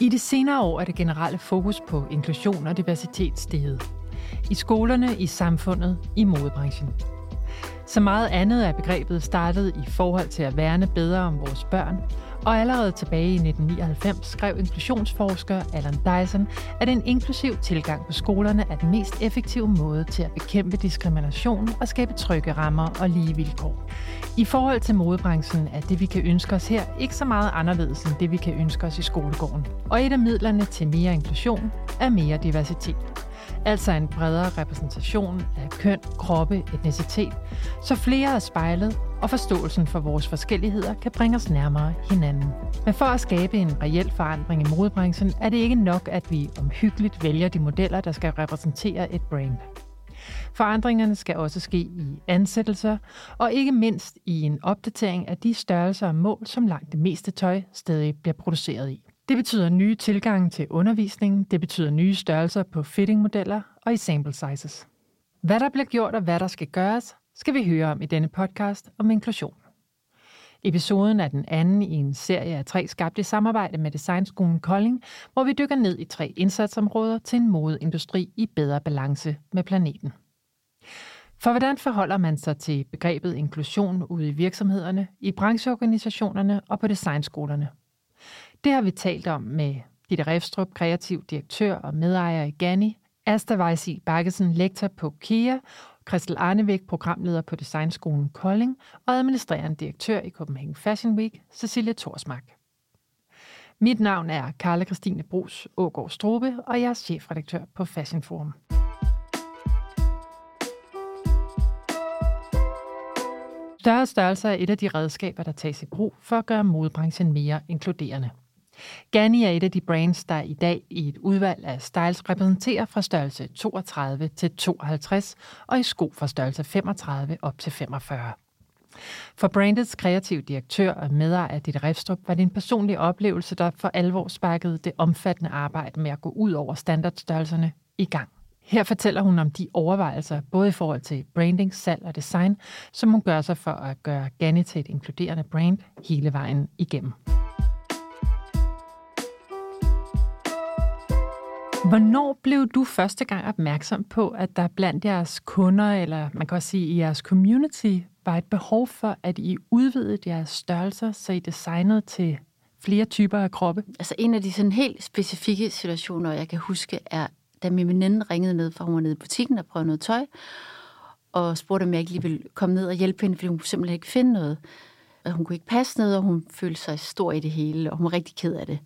I de senere år er det generelle fokus på inklusion og diversitet steget. I skolerne, i samfundet, i modebranchen. Så meget andet er begrebet startet i forhold til at værne bedre om vores børn, og allerede tilbage i 1999 skrev inklusionsforsker Alan Dyson, at en inklusiv tilgang på skolerne er den mest effektive måde til at bekæmpe diskrimination og skabe trygge rammer og lige vilkår. I forhold til modebranchen er det, vi kan ønske os her, ikke så meget anderledes end det, vi kan ønske os i skolegården. Og et af midlerne til mere inklusion er mere diversitet altså en bredere repræsentation af køn, kroppe, etnicitet, så flere er spejlet, og forståelsen for vores forskelligheder kan bringe os nærmere hinanden. Men for at skabe en reel forandring i modebranchen, er det ikke nok, at vi omhyggeligt vælger de modeller, der skal repræsentere et brand. Forandringerne skal også ske i ansættelser, og ikke mindst i en opdatering af de størrelser og mål, som langt det meste tøj stadig bliver produceret i. Det betyder nye tilgange til undervisningen, det betyder nye størrelser på fittingmodeller og i sample sizes. Hvad der bliver gjort og hvad der skal gøres, skal vi høre om i denne podcast om inklusion. Episoden er den anden i en serie af tre skabt i samarbejde med Designskolen Kolding, hvor vi dykker ned i tre indsatsområder til en modeindustri i bedre balance med planeten. For hvordan forholder man sig til begrebet inklusion ude i virksomhederne, i brancheorganisationerne og på designskolerne? Det har vi talt om med Ditte Refstrup, kreativ direktør og medejer i Ganni, Asta Weissi Bakkesen, lektor på KIA, Christel Arnevik, programleder på Designskolen Kolding og administrerende direktør i Copenhagen Fashion Week, Cecilia Torsmark. Mit navn er Karla Christine Brus Ågaard Strobe, og jeg er chefredaktør på Fashion Forum. Større størrelser er et af de redskaber, der tages i brug for at gøre modebranchen mere inkluderende. Ganni er et af de brands, der i dag i et udvalg af styles repræsenterer fra størrelse 32 til 52 og i sko fra størrelse 35 op til 45. For brandets kreative direktør og medejer Ditte Refstrup var det en personlig oplevelse, der for alvor sparkede det omfattende arbejde med at gå ud over standardstørrelserne i gang. Her fortæller hun om de overvejelser, både i forhold til branding, salg og design, som hun gør sig for at gøre Ganni til et inkluderende brand hele vejen igennem. Hvornår blev du første gang opmærksom på, at der blandt jeres kunder, eller man kan også sige i jeres community, var et behov for, at I udvidede jeres størrelser, så I designede til flere typer af kroppe? Altså en af de sådan helt specifikke situationer, jeg kan huske, er, da min veninde ringede ned, for hun var nede i butikken og prøvede noget tøj, og spurgte, om jeg ikke lige ville komme ned og hjælpe hende, fordi hun kunne simpelthen ikke finde noget. Og hun kunne ikke passe ned, og hun følte sig stor i det hele, og hun var rigtig ked af det.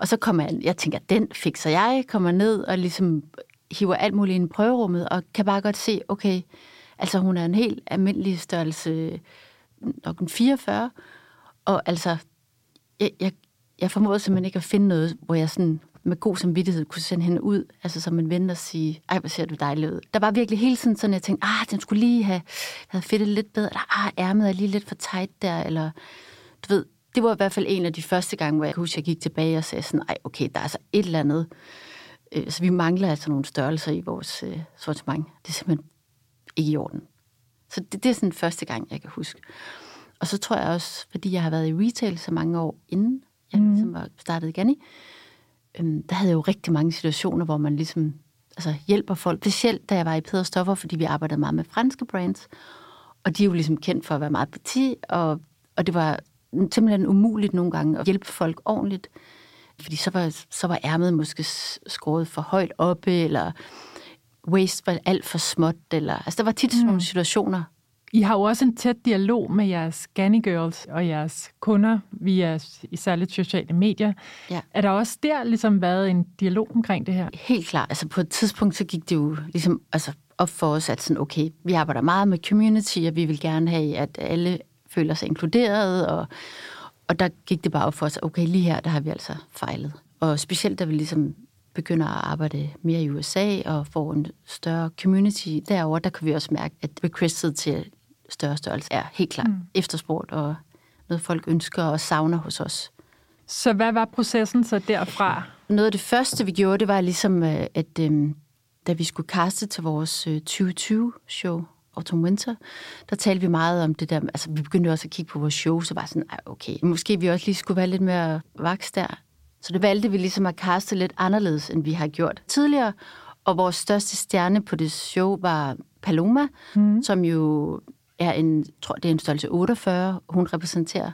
Og så kommer jeg, jeg tænker, den fikser jeg, kommer ned og ligesom hiver alt muligt ind i prøverummet, og kan bare godt se, okay, altså hun er en helt almindelig størrelse, nok en 44, og altså, jeg, jeg, jeg formåede simpelthen ikke at finde noget, hvor jeg sådan med god samvittighed kunne sende hende ud, altså som en ven og sige, ej, hvor ser du dejlig ud. Der var virkelig hele tiden sådan, jeg tænkte, ah, den skulle lige have, have fedtet lidt bedre, eller ah, ærmet er lige lidt for tight der, eller du ved, det var i hvert fald en af de første gange, hvor jeg husker, jeg gik tilbage og sagde sådan, ej, okay, der er altså et eller andet. Øh, så vi mangler altså nogle størrelser i vores øh, sortiment. Det er simpelthen ikke i orden. Så det, det er sådan første gang, jeg kan huske. Og så tror jeg også, fordi jeg har været i retail så mange år inden jeg mm. ligesom var startet igen i, øhm, der havde jeg jo rigtig mange situationer, hvor man ligesom altså, hjælper folk. Specielt da jeg var i Peder Stoffer, fordi vi arbejdede meget med franske brands. Og de er jo ligesom kendt for at være meget petit, og, og det var simpelthen umuligt nogle gange at hjælpe folk ordentligt. Fordi så var, så var ærmet måske skåret for højt oppe, eller waist var alt for småt. Eller, altså der var tit sådan nogle mm. situationer. I har jo også en tæt dialog med jeres Ganny Girls og jeres kunder via især lidt sociale medier. Ja. Er der også der ligesom været en dialog omkring det her? Helt klart. Altså på et tidspunkt så gik det jo ligesom altså op for os, at sådan, okay, vi arbejder meget med community, og vi vil gerne have, at alle føler sig inkluderet, og, og der gik det bare op for os, okay, lige her, der har vi altså fejlet. Og specielt, da vi ligesom begynder at arbejde mere i USA og får en større community derover, der kan vi også mærke, at requestet til større størrelse er helt klart mm. efterspurgt, og noget folk ønsker og savner hos os. Så hvad var processen så derfra? Noget af det første, vi gjorde, det var ligesom, øh, at øhm, da vi skulle kaste til vores 2020-show, øh, Autumn Winter, der talte vi meget om det der, altså vi begyndte også at kigge på vores show, så var sådan, okay, måske vi også lige skulle være lidt mere vaks der. Så det valgte vi ligesom at kaste lidt anderledes, end vi har gjort tidligere. Og vores største stjerne på det show var Paloma, mm. som jo er en, tror det er en størrelse 48. Hun repræsenterer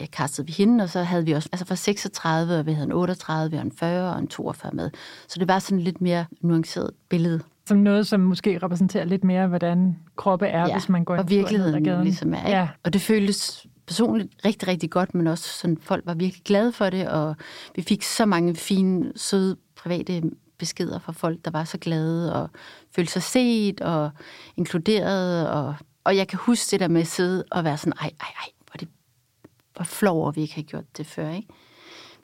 ja, kastede vi hende, og så havde vi også, altså fra 36, og vi havde en 38, vi havde en 40 og en 42 med. Så det var sådan lidt mere nuanceret billede. Som noget, som måske repræsenterer lidt mere, hvordan kroppe er, ja, hvis man går og virkeligheden ligesom er. Ikke? Ja. Og det føltes personligt rigtig, rigtig godt, men også sådan, folk var virkelig glade for det, og vi fik så mange fine, søde, private beskeder fra folk, der var så glade og følte sig set og inkluderet. Og, og jeg kan huske det der med at sidde og være sådan, ej, ej, ej, hvor, det, hvor flov over, vi ikke har gjort det før. Ikke?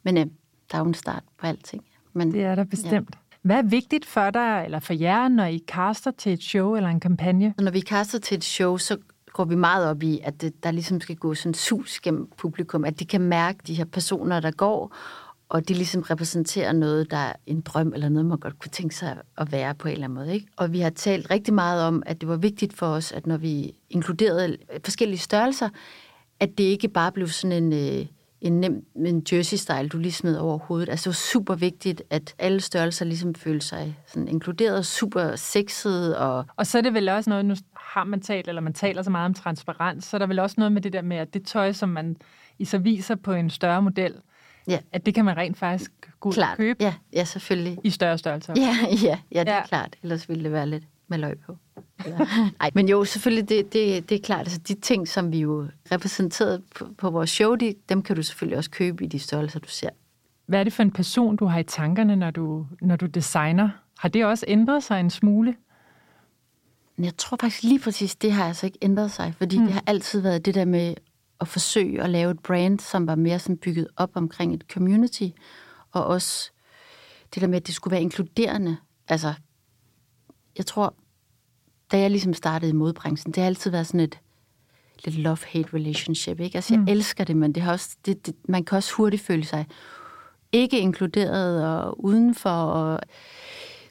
Men øh, der er jo en start på alting. Men, det er der bestemt. Ja. Hvad er vigtigt for dig, eller for jer, når I kaster til et show eller en kampagne? Når vi kaster til et show, så går vi meget op i, at det, der ligesom skal gå sådan sus gennem publikum, at de kan mærke de her personer, der går, og de ligesom repræsenterer noget, der er en drøm, eller noget, man godt kunne tænke sig at være på en eller anden måde. Ikke? Og vi har talt rigtig meget om, at det var vigtigt for os, at når vi inkluderede forskellige størrelser, at det ikke bare blev sådan en, øh, en nem en jersey-style, du lige smed over hovedet. Altså det var super vigtigt, at alle størrelser ligesom følte sig sådan inkluderet, super sexet. Og... og så er det vel også noget, nu har man talt, eller man taler så meget om transparens, så er der vel også noget med det der med, at det tøj, som man i så viser på en større model, Ja. At det kan man rent faktisk gå ud og købe. Ja, ja, selvfølgelig. I større størrelser. Ja, ja, ja, det er ja. klart. Ellers ville det være lidt med løg på. Nej, men jo, selvfølgelig, det, det, det er klart. Altså, de ting, som vi jo repræsenterede på, på vores show, de, dem kan du selvfølgelig også købe i de størrelser, du ser. Hvad er det for en person, du har i tankerne, når du, når du designer? Har det også ændret sig en smule? Jeg tror faktisk lige præcis, det har altså ikke ændret sig, fordi hmm. det har altid været det der med at forsøge at lave et brand, som var mere sådan bygget op omkring et community, og også det der med, at det skulle være inkluderende. Altså, jeg tror, da jeg ligesom startede i modbranchen, det har altid været sådan et lidt love-hate relationship, ikke? Altså, jeg mm. elsker det, men det har også, det, det, man kan også hurtigt føle sig ikke inkluderet og udenfor, og,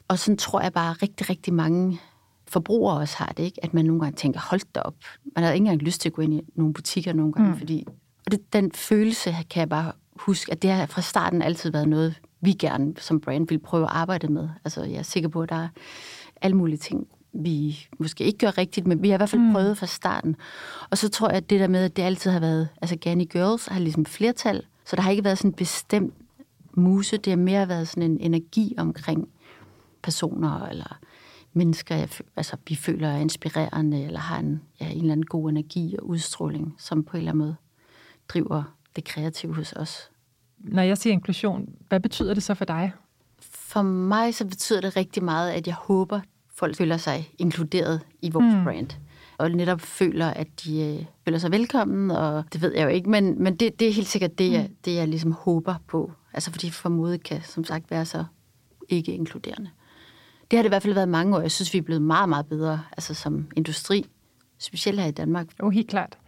og sådan tror jeg bare rigtig, rigtig mange forbrugere også har det, ikke? At man nogle gange tænker, hold da op. Man har ikke engang lyst til at gå ind i nogle butikker nogle gange, mm. fordi... Og det, den følelse kan jeg bare huske, at det har fra starten altid været noget, vi gerne som brand vil prøve at arbejde med. Altså, jeg er sikker på, at der er alle mulige ting, vi måske ikke gør rigtigt, men vi har i hvert fald mm. prøvet fra starten. Og så tror jeg, at det der med, at det altid har været, altså Gani Girls har ligesom flertal, så der har ikke været sådan en bestemt muse, det har mere været sådan en energi omkring personer, eller mennesker, jeg, altså, vi føler er inspirerende, eller har en, ja, en eller anden god energi og udstråling, som på en eller anden måde driver det kreative hos os. Når jeg siger inklusion, hvad betyder det så for dig? For mig så betyder det rigtig meget, at jeg håber, folk føler sig inkluderet i vores mm. brand. Og netop føler, at de øh, føler sig velkommen, og det ved jeg jo ikke, men, men det, det er helt sikkert det, jeg, mm. det, jeg ligesom håber på. Altså fordi for mode kan som sagt være så ikke inkluderende. Det har det i hvert fald været mange år. Jeg synes, vi er blevet meget, meget bedre altså som industri, specielt her i Danmark. Jo, helt klart.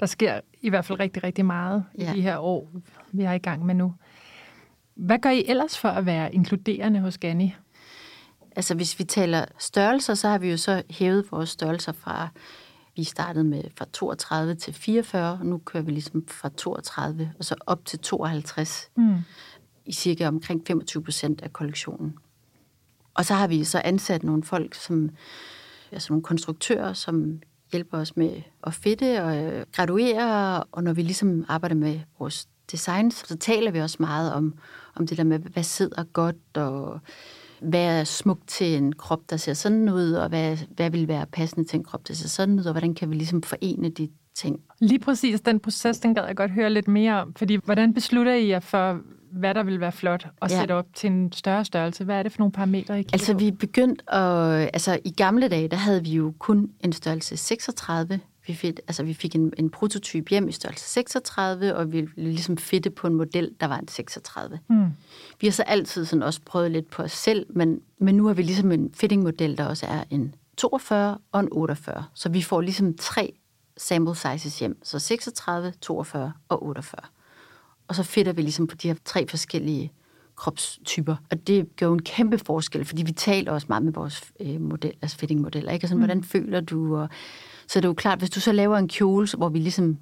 Der sker i hvert fald rigtig, rigtig meget ja. i de her år, vi er i gang med nu. Hvad gør I ellers for at være inkluderende hos Gani? Altså, hvis vi taler størrelser, så har vi jo så hævet vores størrelser fra, vi startede med fra 32 til 44, og nu kører vi ligesom fra 32 og så op til 52 mm. i cirka omkring 25 procent af kollektionen. Og så har vi så ansat nogle folk, som, altså nogle konstruktører, som hjælper os med at fedte og øh, graduere, og når vi ligesom arbejder med vores design, så taler vi også meget om, om det der med, hvad sidder godt, og hvad er smukt til en krop, der ser sådan ud, og hvad, hvad vil være passende til en krop, der ser sådan ud, og hvordan kan vi ligesom forene de ting. Lige præcis, den proces, den gad jeg godt høre lidt mere om, fordi hvordan beslutter I jer for, hvad der vil være flot at ja. sætte op til en større størrelse? Hvad er det for nogle parametre, I Altså, vi begyndte at... Altså, i gamle dage, der havde vi jo kun en størrelse 36. Vi fik, altså, vi fik en, en prototyp hjem i størrelse 36, og vi ville ligesom fedte på en model, der var en 36. Mm. Vi har så altid sådan også prøvet lidt på os selv, men, men nu har vi ligesom en fittingmodel, der også er en 42 og en 48. Så vi får ligesom tre sample sizes hjem. Så 36, 42 og 48. Og så fedter vi ligesom på de her tre forskellige kropstyper. Og det gør jo en kæmpe forskel, fordi vi taler også meget med vores øh, model, altså fittingmodeller. Ikke? Altså, mm. hvordan føler du? Og, så er det jo klart, hvis du så laver en kjole, hvor vi ligesom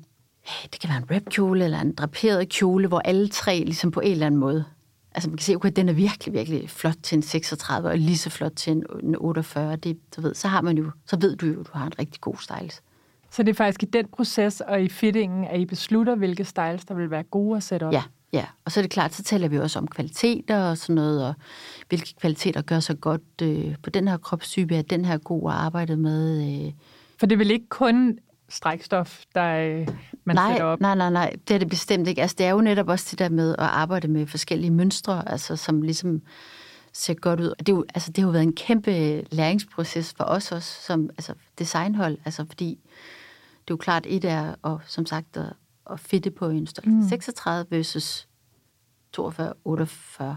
det kan være en rapkjole eller en draperet kjole, hvor alle tre ligesom på en eller anden måde altså man kan se, okay, den er virkelig, virkelig flot til en 36, og lige så flot til en 48. Det, du ved, så har man jo, så ved du jo, at du har en rigtig god styles. Så det er faktisk i den proces og i fittingen, at I beslutter, hvilke styles, der vil være gode at sætte op? Ja, ja. Og så er det klart, så taler vi også om kvaliteter og sådan noget, og hvilke kvaliteter gør sig godt øh, på den her kropstype, at den her god at arbejde med. Øh. For det er vel ikke kun strækstof, der øh, man nej, sætter op? Nej, nej, nej, det er det bestemt ikke. Altså, det er jo netop også det der med at arbejde med forskellige mønstre, altså, som ligesom ser godt ud. det, er jo, altså, det har jo været en kæmpe læringsproces for os også, som altså, designhold, altså, fordi det er jo klart, et er, og som sagt, at, at fitte på en størrelse mm. 36 versus 42, 48.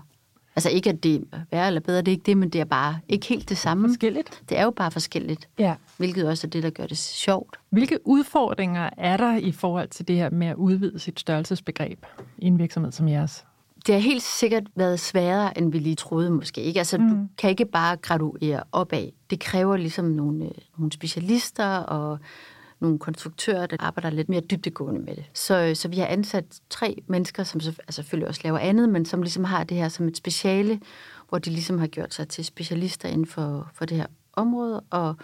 Altså ikke, at det er værre eller bedre, det er ikke det, men det er bare ikke helt det samme. Forskelligt. Det er jo bare forskelligt, ja. hvilket også er det, der gør det sjovt. Hvilke udfordringer er der i forhold til det her med at udvide sit størrelsesbegreb i en virksomhed som jeres? Det har helt sikkert været sværere, end vi lige troede måske. Ikke? Altså, mm. du kan ikke bare graduere opad. Det kræver ligesom nogle, øh, nogle specialister og nogle konstruktører, der arbejder lidt mere dybtegående med det. Så, så vi har ansat tre mennesker, som altså selvfølgelig også laver andet, men som ligesom har det her som et speciale, hvor de ligesom har gjort sig til specialister inden for, for det her område, og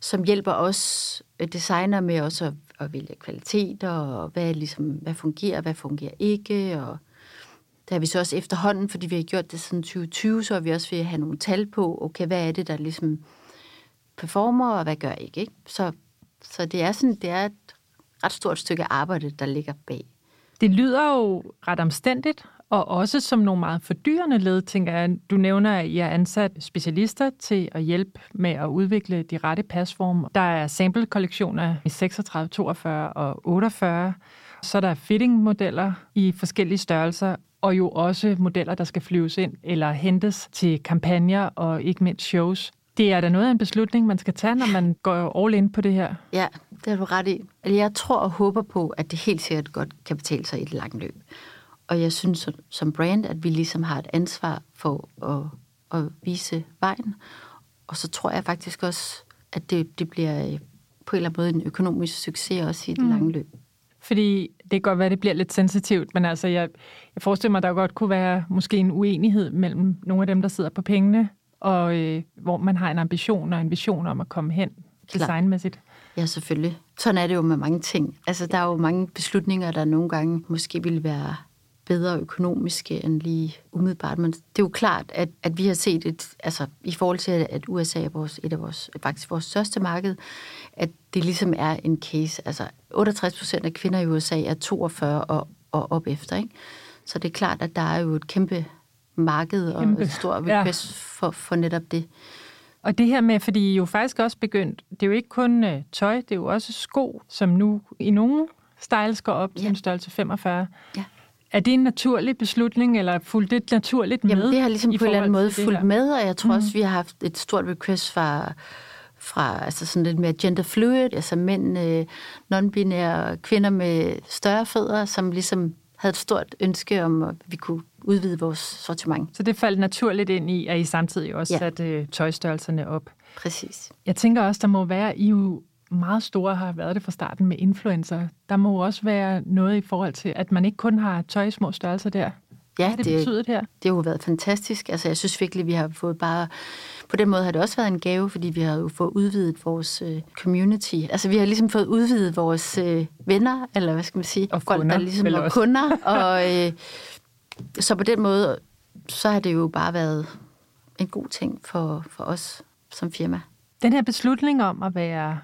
som hjælper os øh, designer med også at, at vælge kvaliteter, og hvad, ligesom, hvad fungerer, hvad fungerer ikke, og der har vi så også efterhånden, fordi vi har gjort det siden 2020, så har vi også ved at have nogle tal på, okay, hvad er det, der ligesom performer, og hvad gør ikke, ikke? Så så det er, sådan, det er et ret stort stykke arbejde, der ligger bag. Det lyder jo ret omstændigt, og også som nogle meget fordyrende led, tænker jeg. Du nævner, at I har ansat specialister til at hjælpe med at udvikle de rette pasformer. Der er sample-kollektioner i 36, 42 og 48. Så er der fitting-modeller i forskellige størrelser, og jo også modeller, der skal flyves ind eller hentes til kampagner og ikke mindst shows. Det er da noget af en beslutning, man skal tage, når man går all in på det her. Ja, det har du ret i. Altså, jeg tror og håber på, at det helt sikkert godt kan betale sig i et langt løb. Og jeg synes som brand, at vi ligesom har et ansvar for at, at vise vejen. Og så tror jeg faktisk også, at det, det bliver øh, på en eller anden måde en økonomisk succes også i det mm. lange løb. Fordi det kan godt være, at det bliver lidt sensitivt, men altså jeg, jeg forestiller mig, at der godt kunne være måske en uenighed mellem nogle af dem, der sidder på pengene, og øh, hvor man har en ambition og en vision om at komme hen designmæssigt. Ja, selvfølgelig. Sådan er det jo med mange ting. Altså, der er jo mange beslutninger, der nogle gange måske ville være bedre økonomiske end lige umiddelbart. Men det er jo klart, at, at vi har set et, altså i forhold til, at USA er vores, et af vores, faktisk vores største marked, at det ligesom er en case. Altså 68 procent af kvinder i USA er 42 og, og op efter, ikke? Så det er klart, at der er jo et kæmpe marked og Kæmpe. et stort request ja. for, for netop det. Og det her med, fordi I jo faktisk også begyndt, det er jo ikke kun uh, tøj, det er jo også sko, som nu i nogle styles går op ja. til en størrelse 45. Ja. Er det en naturlig beslutning, eller fulgt det naturligt med? Jamen, det har ligesom på en eller anden måde fulgt med, og jeg tror mm. også, vi har haft et stort request fra, fra altså sådan lidt mere gender fluid, altså mænd, øh, non-binære kvinder med større fødder, som ligesom havde et stort ønske om, at vi kunne udvide vores sortiment. Så det faldt naturligt ind i, at I samtidig også ja. satte øh, tøjstørrelserne op. Præcis. Jeg tænker også, der må være, I jo meget store har været det fra starten med influencer. Der må også være noget i forhold til, at man ikke kun har tøj i små størrelser der. Ja, Hvad det, det betydet her? Det har jo været fantastisk. Altså, jeg synes virkelig, vi har fået bare... På den måde har det også været en gave, fordi vi har jo fået udvidet vores uh, community. Altså, vi har ligesom fået udvidet vores uh, venner, eller hvad skal man sige? Og kunder. Der ligesom, og kunder. og, uh, så på den måde, så har det jo bare været en god ting for, for os som firma. Den her beslutning om at være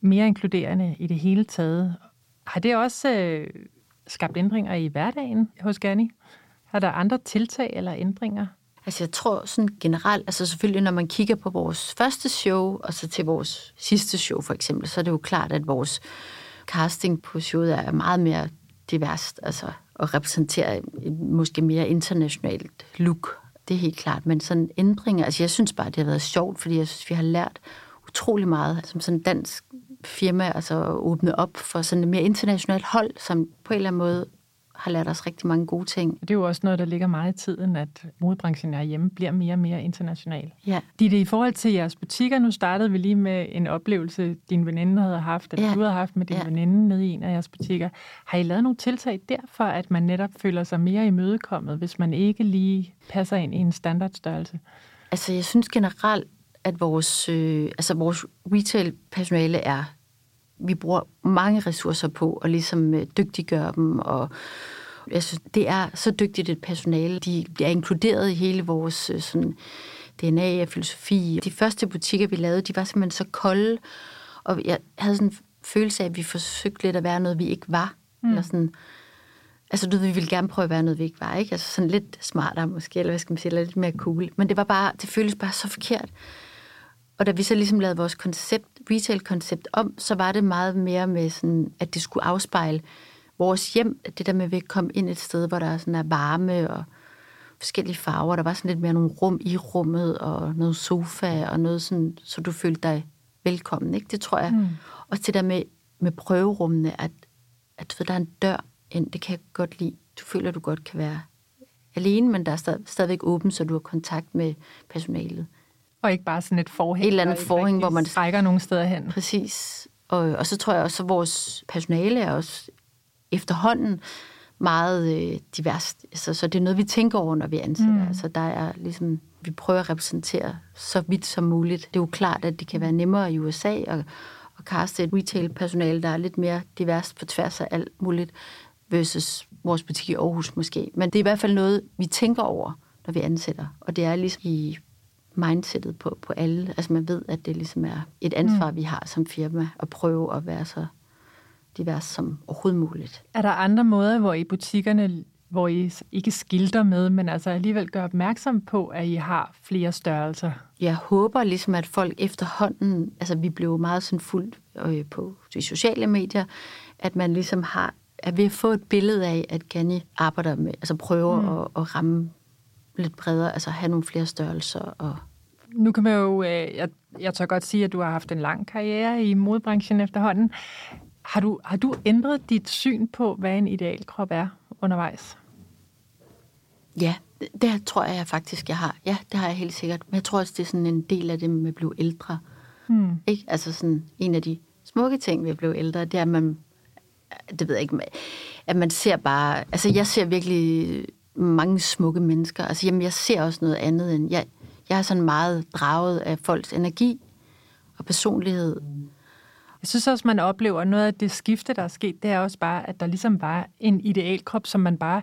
mere inkluderende i det hele taget, har det også øh, skabt ændringer i hverdagen hos Gerni? Er der andre tiltag eller ændringer? Altså jeg tror sådan generelt, altså selvfølgelig når man kigger på vores første show, og så til vores sidste show for eksempel, så er det jo klart, at vores casting på showet er meget mere diverst, altså og repræsenterer et måske mere internationalt look. Det er helt klart, men sådan ændringer, altså jeg synes bare, det har været sjovt, fordi jeg synes, vi har lært utrolig meget som sådan dansk firma, altså åbne op for sådan et mere internationalt hold, som på en eller anden måde har lært os rigtig mange gode ting. Det er jo også noget, der ligger meget i tiden, at modebranchen herhjemme bliver mere og mere international. Ja. Ditte, i forhold til jeres butikker, nu startede vi lige med en oplevelse, din veninde havde haft, eller Ja. du havde haft med din Ja. veninde nede i en af jeres butikker. Har I lavet nogle tiltag derfor, at man netop føler sig mere imødekommet, hvis man ikke lige passer ind i en standardstørrelse? Altså, jeg synes generelt, at vores, øh, altså vores retail-personale er... Vi bruger mange ressourcer på at ligesom øh, dygtiggøre dem, og jeg synes, det er så dygtigt et personale. De bliver inkluderet i hele vores øh, sådan, DNA og filosofi. De første butikker, vi lavede, de var simpelthen så kolde, og jeg havde sådan en følelse af, at vi forsøgte lidt at være noget, vi ikke var. Mm. Eller sådan, Altså, du ved, vi ville gerne prøve at være noget, vi ikke var, ikke? Altså sådan lidt smartere måske, eller hvad skal man sige, eller lidt mere cool. Men det var bare, det føltes bare så forkert. Og da vi så ligesom lavede vores koncept, retail-koncept om, så var det meget mere med sådan, at det skulle afspejle vores hjem. Det der med, at vi kom ind et sted, hvor der sådan er varme og forskellige farver. Der var sådan lidt mere nogle rum i rummet, og noget sofa, og noget sådan, så du følte dig velkommen, ikke? Det tror jeg. Mm. Og det der med, med prøverummene, at, at du ved, der er en dør ind, det kan jeg godt lide. Du føler, at du godt kan være alene, men der er stad, stadigvæk åben, så du har kontakt med personalet. Og ikke bare sådan et forhæng, Et eller andet forhæng, hvor man- strækker nogen steder hen. Præcis. Og, og så tror jeg også, at vores personale er også efterhånden meget øh, diverst. Så, så det er noget, vi tænker over, når vi ansætter. Mm. Altså, der er ligesom, vi prøver at repræsentere så vidt som muligt. Det er jo klart, at det kan være nemmere i USA at, at kaste et retail-personale, der er lidt mere diverst på tværs af alt muligt, versus vores butik i Aarhus måske. Men det er i hvert fald noget, vi tænker over, når vi ansætter. Og det er ligesom i mindsetet på, på alle. Altså man ved, at det ligesom er et ansvar, mm. vi har som firma, at prøve at være så divers som overhovedet muligt. Er der andre måder, hvor I butikkerne, hvor I ikke skilter med, men altså alligevel gør opmærksom på, at I har flere størrelser? Jeg håber ligesom, at folk efterhånden, altså vi blev meget sådan fuldt øh, på de sociale medier, at man ligesom har, er ved at få et billede af, at Gani arbejder med, altså prøver mm. at, at ramme lidt bredere, altså have nogle flere størrelser og Nu kan man jo, øh, jeg, jeg tør godt sige, at du har haft en lang karriere i modebranchen efterhånden. Har du, har du ændret dit syn på, hvad en idealkrop er undervejs? Ja, det, det tror jeg faktisk, jeg har. Ja, det har jeg helt sikkert. Men jeg tror også, det er sådan en del af det med at blive ældre. Hmm. Ikke? Altså sådan en af de smukke ting ved at blive ældre, det er, at man, det ved jeg ikke, at man ser bare, altså jeg ser virkelig mange smukke mennesker. Altså jamen, jeg ser også noget andet end, jeg, jeg er sådan meget draget af folks energi og personlighed. Jeg synes også, man oplever noget af det skifte, der er sket, det er også bare, at der ligesom var en idealkrop, som man bare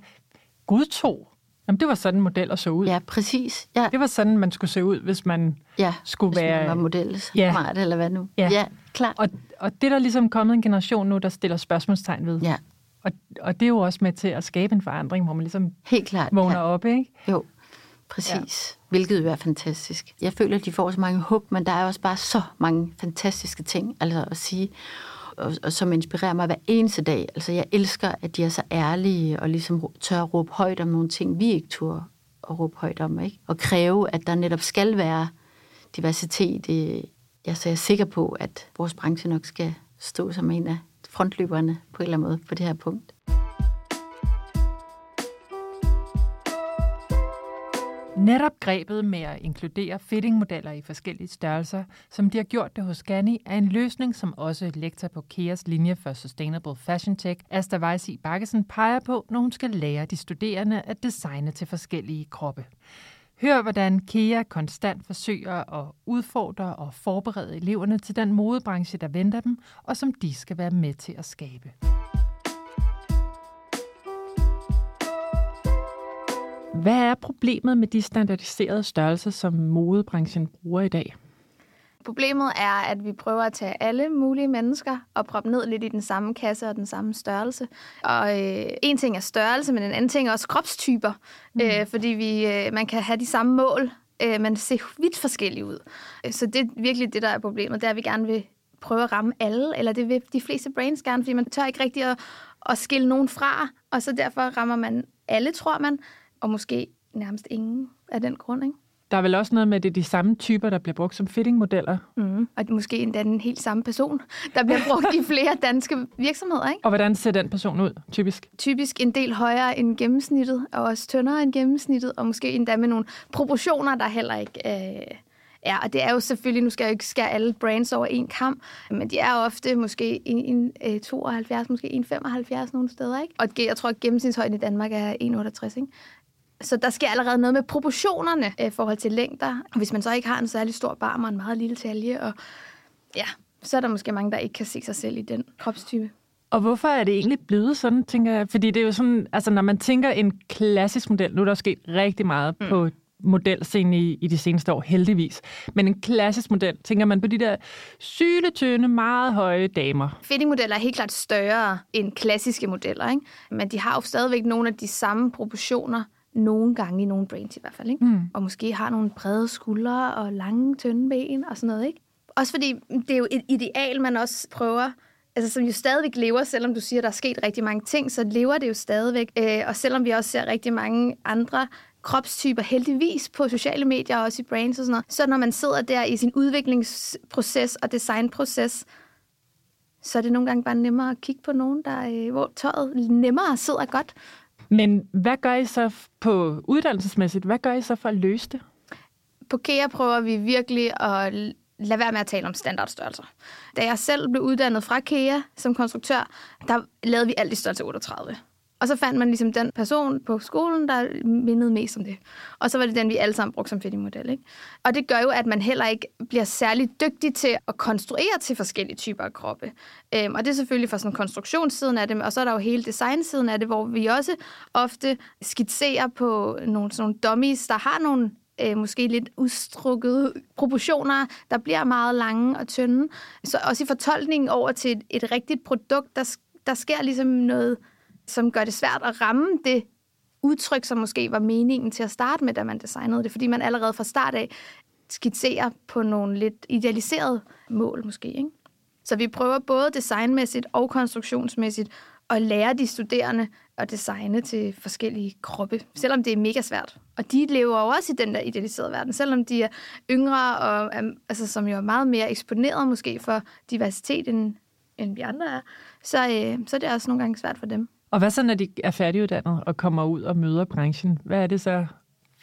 godtog. Jamen, det var sådan, modeller så ud. Ja, præcis. Ja, Det var sådan, man skulle se ud, hvis man ja. skulle Hvis være... man var model, Ja. smart eller hvad nu. Ja. ja klart. Og, og det er der ligesom kommet en generation nu, der stiller spørgsmålstegn ved. Ja, Og, og det er jo også med til at skabe en forandring, hvor man ligesom helt klart. vågner ja. op, ikke? Jo, præcis. Ja. Hvilket jo er fantastisk. Jeg føler, at de får så mange håb, men der er også bare så mange fantastiske ting altså at sige, og, og som inspirerer mig hver eneste dag. Altså, jeg elsker, at de er så ærlige og ligesom tør at råbe højt om nogle ting, vi ikke tør at råbe højt om, ikke? Og kræve, at der netop skal være diversitet. Jeg, så jeg er sikker på, at vores branche nok skal stå som en af frontløberne på en eller anden måde på det her punkt. Netop grebet med at inkludere fittingmodeller i forskellige størrelser, som de har gjort det hos Ganni, er en løsning, som også lektor på KEAs linje for Sustainable Fashion Tech, Asta Weissi Bakkesen, peger på, når hun skal lære de studerende at designe til forskellige kroppe. Hør, hvordan KEA konstant forsøger at udfordre og forberede eleverne til den modebranche, der venter dem, og som de skal være med til at skabe. Hvad er problemet med de standardiserede størrelser, som modebranchen bruger i dag? Problemet er, at vi prøver at tage alle mulige mennesker og proppe ned lidt i den samme kasse og den samme størrelse. Og øh, en ting er størrelse, men en anden ting er også kropstyper. Mm. Øh, fordi vi, øh, man kan have de samme mål, øh, men se vidt forskellige ud. Øh, Så det er virkelig det, der er problemet. Det er, at vi gerne vil prøve at ramme alle, eller det vil de fleste brains gerne, fordi man tør ikke rigtig at, at skille nogen fra, og så derfor rammer man alle, tror man, og måske nærmest ingen af den grund, ikke? Der er vel også noget med, at det er de samme typer, der bliver brugt som fittingmodeller. Mm. Og måske endda den helt samme person, der bliver brugt i flere danske virksomheder. Ikke? Og hvordan ser den person ud, typisk? Typisk en del højere end gennemsnittet, og også tyndere end gennemsnittet, og måske endda med nogle proportioner, der heller ikke øh, er. Og det er jo selvfølgelig, nu skal jeg jo ikke skære alle brands over en kamp, men de er ofte måske en, en, en 72, måske en 75 nogle steder. Ikke? Og jeg tror, at gennemsnitshøjden i Danmark er 1,68. Ikke? Så der sker allerede noget med proportionerne i forhold til længder. Og hvis man så ikke har en særlig stor barm og en meget lille talje, og ja, så er der måske mange, der ikke kan se sig selv i den kropstype. Og hvorfor er det egentlig blevet sådan, tænker jeg? Fordi det er jo sådan, altså når man tænker en klassisk model, nu er der sket rigtig meget mm. på modelscenen i, i de seneste år, heldigvis. Men en klassisk model, tænker man på de der syletønde, meget høje damer. Fittingmodeller er helt klart større end klassiske modeller, ikke? men de har jo stadigvæk nogle af de samme proportioner, nogle gange i nogle brains i hvert fald. Ikke? Mm. Og måske har nogle brede skuldre og lange, tynde ben og sådan noget. Ikke? Også fordi det er jo et ideal, man også prøver altså som jo stadigvæk lever, selvom du siger, at der er sket rigtig mange ting, så lever det jo stadigvæk. Øh, og selvom vi også ser rigtig mange andre kropstyper heldigvis på sociale medier og også i brains og sådan noget, så når man sidder der i sin udviklingsproces og designproces, så er det nogle gange bare nemmere at kigge på nogen, der, øh, hvor tøjet nemmere sidder godt. Men hvad gør I så på uddannelsesmæssigt? Hvad gør I så for at løse det? På KEA prøver vi virkelig at lade være med at tale om standardstørrelser. Da jeg selv blev uddannet fra KEA som konstruktør, der lavede vi alt i størrelse 38. Og så fandt man ligesom den person på skolen, der mindede mest om det. Og så var det den, vi alle sammen brugte som fittingmodel. Ikke? Og det gør jo, at man heller ikke bliver særlig dygtig til at konstruere til forskellige typer af kroppe. Øhm, og det er selvfølgelig fra sådan konstruktionssiden af det, og så er der jo hele designsiden af det, hvor vi også ofte skitserer på nogle, sådan nogle dummies, der har nogle øh, måske lidt udstrukkede proportioner, der bliver meget lange og tynde. Så også i fortolkningen over til et, et rigtigt produkt, der, der sker ligesom noget som gør det svært at ramme det udtryk, som måske var meningen til at starte med, da man designede det, fordi man allerede fra start af skitserer på nogle lidt idealiserede mål måske. Ikke? Så vi prøver både designmæssigt og konstruktionsmæssigt at lære de studerende at designe til forskellige kroppe, selvom det er mega svært. Og de lever jo også i den der idealiserede verden, selvom de er yngre, og altså, som jo er meget mere eksponeret måske for diversitet, end, end vi andre er, så, øh, så er det også nogle gange svært for dem. Og hvad så, når de er færdiguddannet og kommer ud og møder branchen? Hvad er det så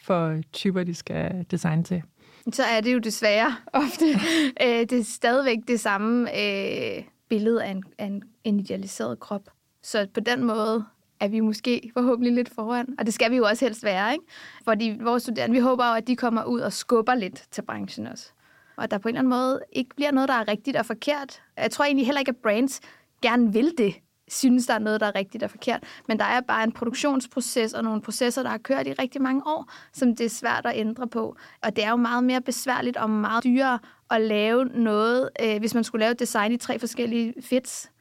for typer, de skal designe til? Så er det jo desværre ofte øh, det er stadigvæk det samme øh, billede af en, af en, en idealiseret krop. Så på den måde er vi måske forhåbentlig lidt foran. Og det skal vi jo også helst være, ikke? Fordi vores studerende, vi håber jo, at de kommer ud og skubber lidt til branchen også. Og der på en eller anden måde ikke bliver noget, der er rigtigt og forkert. Jeg tror egentlig heller ikke, at brands gerne vil det synes, der er noget, der er rigtigt og forkert. Men der er bare en produktionsproces og nogle processer, der har kørt i rigtig mange år, som det er svært at ændre på. Og det er jo meget mere besværligt og meget dyrere at lave noget. Øh, hvis man skulle lave design i tre forskellige fits,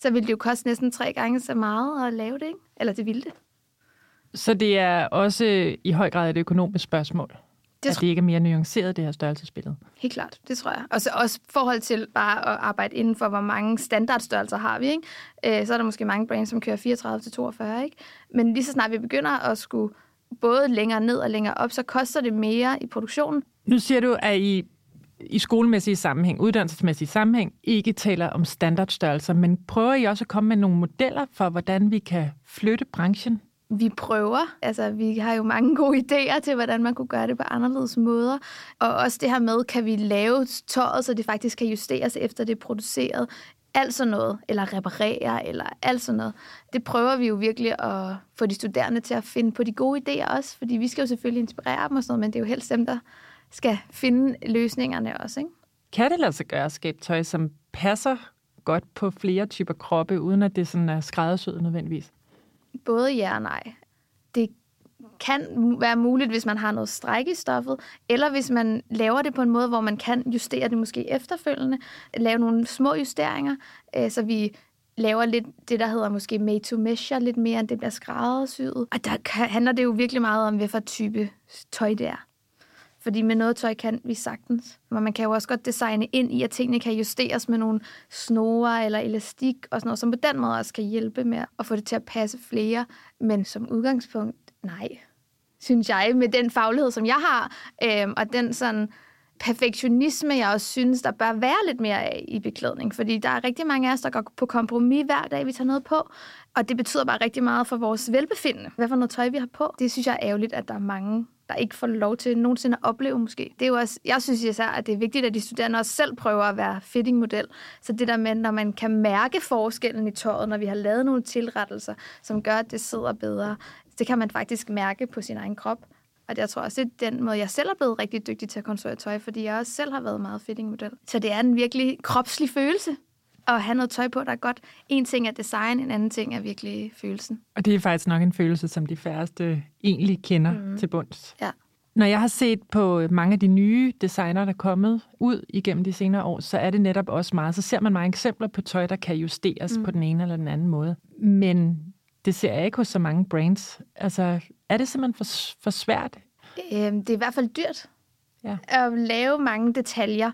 så ville det jo koste næsten tre gange så meget at lave det, ikke? Eller det ville det. Så det er også i høj grad et økonomisk spørgsmål? Det at det ikke er mere nuanceret, det her størrelsesbillede. Helt klart, det tror jeg. Og så også forhold til bare at arbejde inden for, hvor mange standardstørrelser har vi. Ikke? Øh, så er der måske mange brands, som kører 34 til 42. Ikke? Men lige så snart vi begynder at skulle både længere ned og længere op, så koster det mere i produktionen. Nu siger du, at I i skolemæssige sammenhæng, uddannelsesmæssige sammenhæng, ikke taler om standardstørrelser, men prøver I også at komme med nogle modeller for, hvordan vi kan flytte branchen vi prøver. Altså, vi har jo mange gode idéer til, hvordan man kunne gøre det på anderledes måder. Og også det her med, kan vi lave tøjet, så det faktisk kan justeres efter det er produceret. Alt sådan noget, eller reparere, eller alt sådan noget. Det prøver vi jo virkelig at få de studerende til at finde på de gode idéer også, fordi vi skal jo selvfølgelig inspirere dem og sådan noget, men det er jo helst dem, der skal finde løsningerne også, ikke? Kan det lade sig gøre at skabe tøj, som passer godt på flere typer kroppe, uden at det sådan er skræddersyet nødvendigvis? Både ja og nej. Det kan være muligt, hvis man har noget stræk i stoffet, eller hvis man laver det på en måde, hvor man kan justere det måske efterfølgende, lave nogle små justeringer, øh, så vi laver lidt det, der hedder måske made to measure, lidt mere, end det bliver skræddersyet. Og der handler det jo virkelig meget om, hvilken type tøj det er. Fordi med noget tøj kan vi sagtens. Men man kan jo også godt designe ind i, at tingene kan justeres med nogle snore eller elastik og sådan noget, som på den måde også kan hjælpe med at få det til at passe flere. Men som udgangspunkt, nej. synes jeg, med den faglighed, som jeg har, øh, og den sådan perfektionisme, jeg også synes, der bør være lidt mere af i beklædning. Fordi der er rigtig mange af os, der går på kompromis hver dag, vi tager noget på. Og det betyder bare rigtig meget for vores velbefindende. Hvad for noget tøj, vi har på. Det synes jeg er ærgerligt, at der er mange, der ikke får lov til nogensinde at opleve måske. Det er jo også, jeg synes især, at det er vigtigt, at de studerende også selv prøver at være fittingmodel. Så det der med, når man kan mærke forskellen i tøjet, når vi har lavet nogle tilrettelser, som gør, at det sidder bedre, det kan man faktisk mærke på sin egen krop. Og jeg tror også, det er den måde, jeg selv er blevet rigtig dygtig til at konstruere tøj, fordi jeg også selv har været meget fittingmodel. Så det er en virkelig kropslig følelse at have noget tøj på, der er godt. En ting er design, en anden ting er virkelig følelsen. Og det er faktisk nok en følelse, som de færreste egentlig kender mm. til bunds. Ja. Når jeg har set på mange af de nye designer, der er kommet ud igennem de senere år, så er det netop også meget, så ser man mange eksempler på tøj, der kan justeres mm. på den ene eller den anden måde. Men det ser jeg ikke hos så mange brands. Altså, er det simpelthen for, for svært? Øhm, det er i hvert fald dyrt ja. at lave mange detaljer,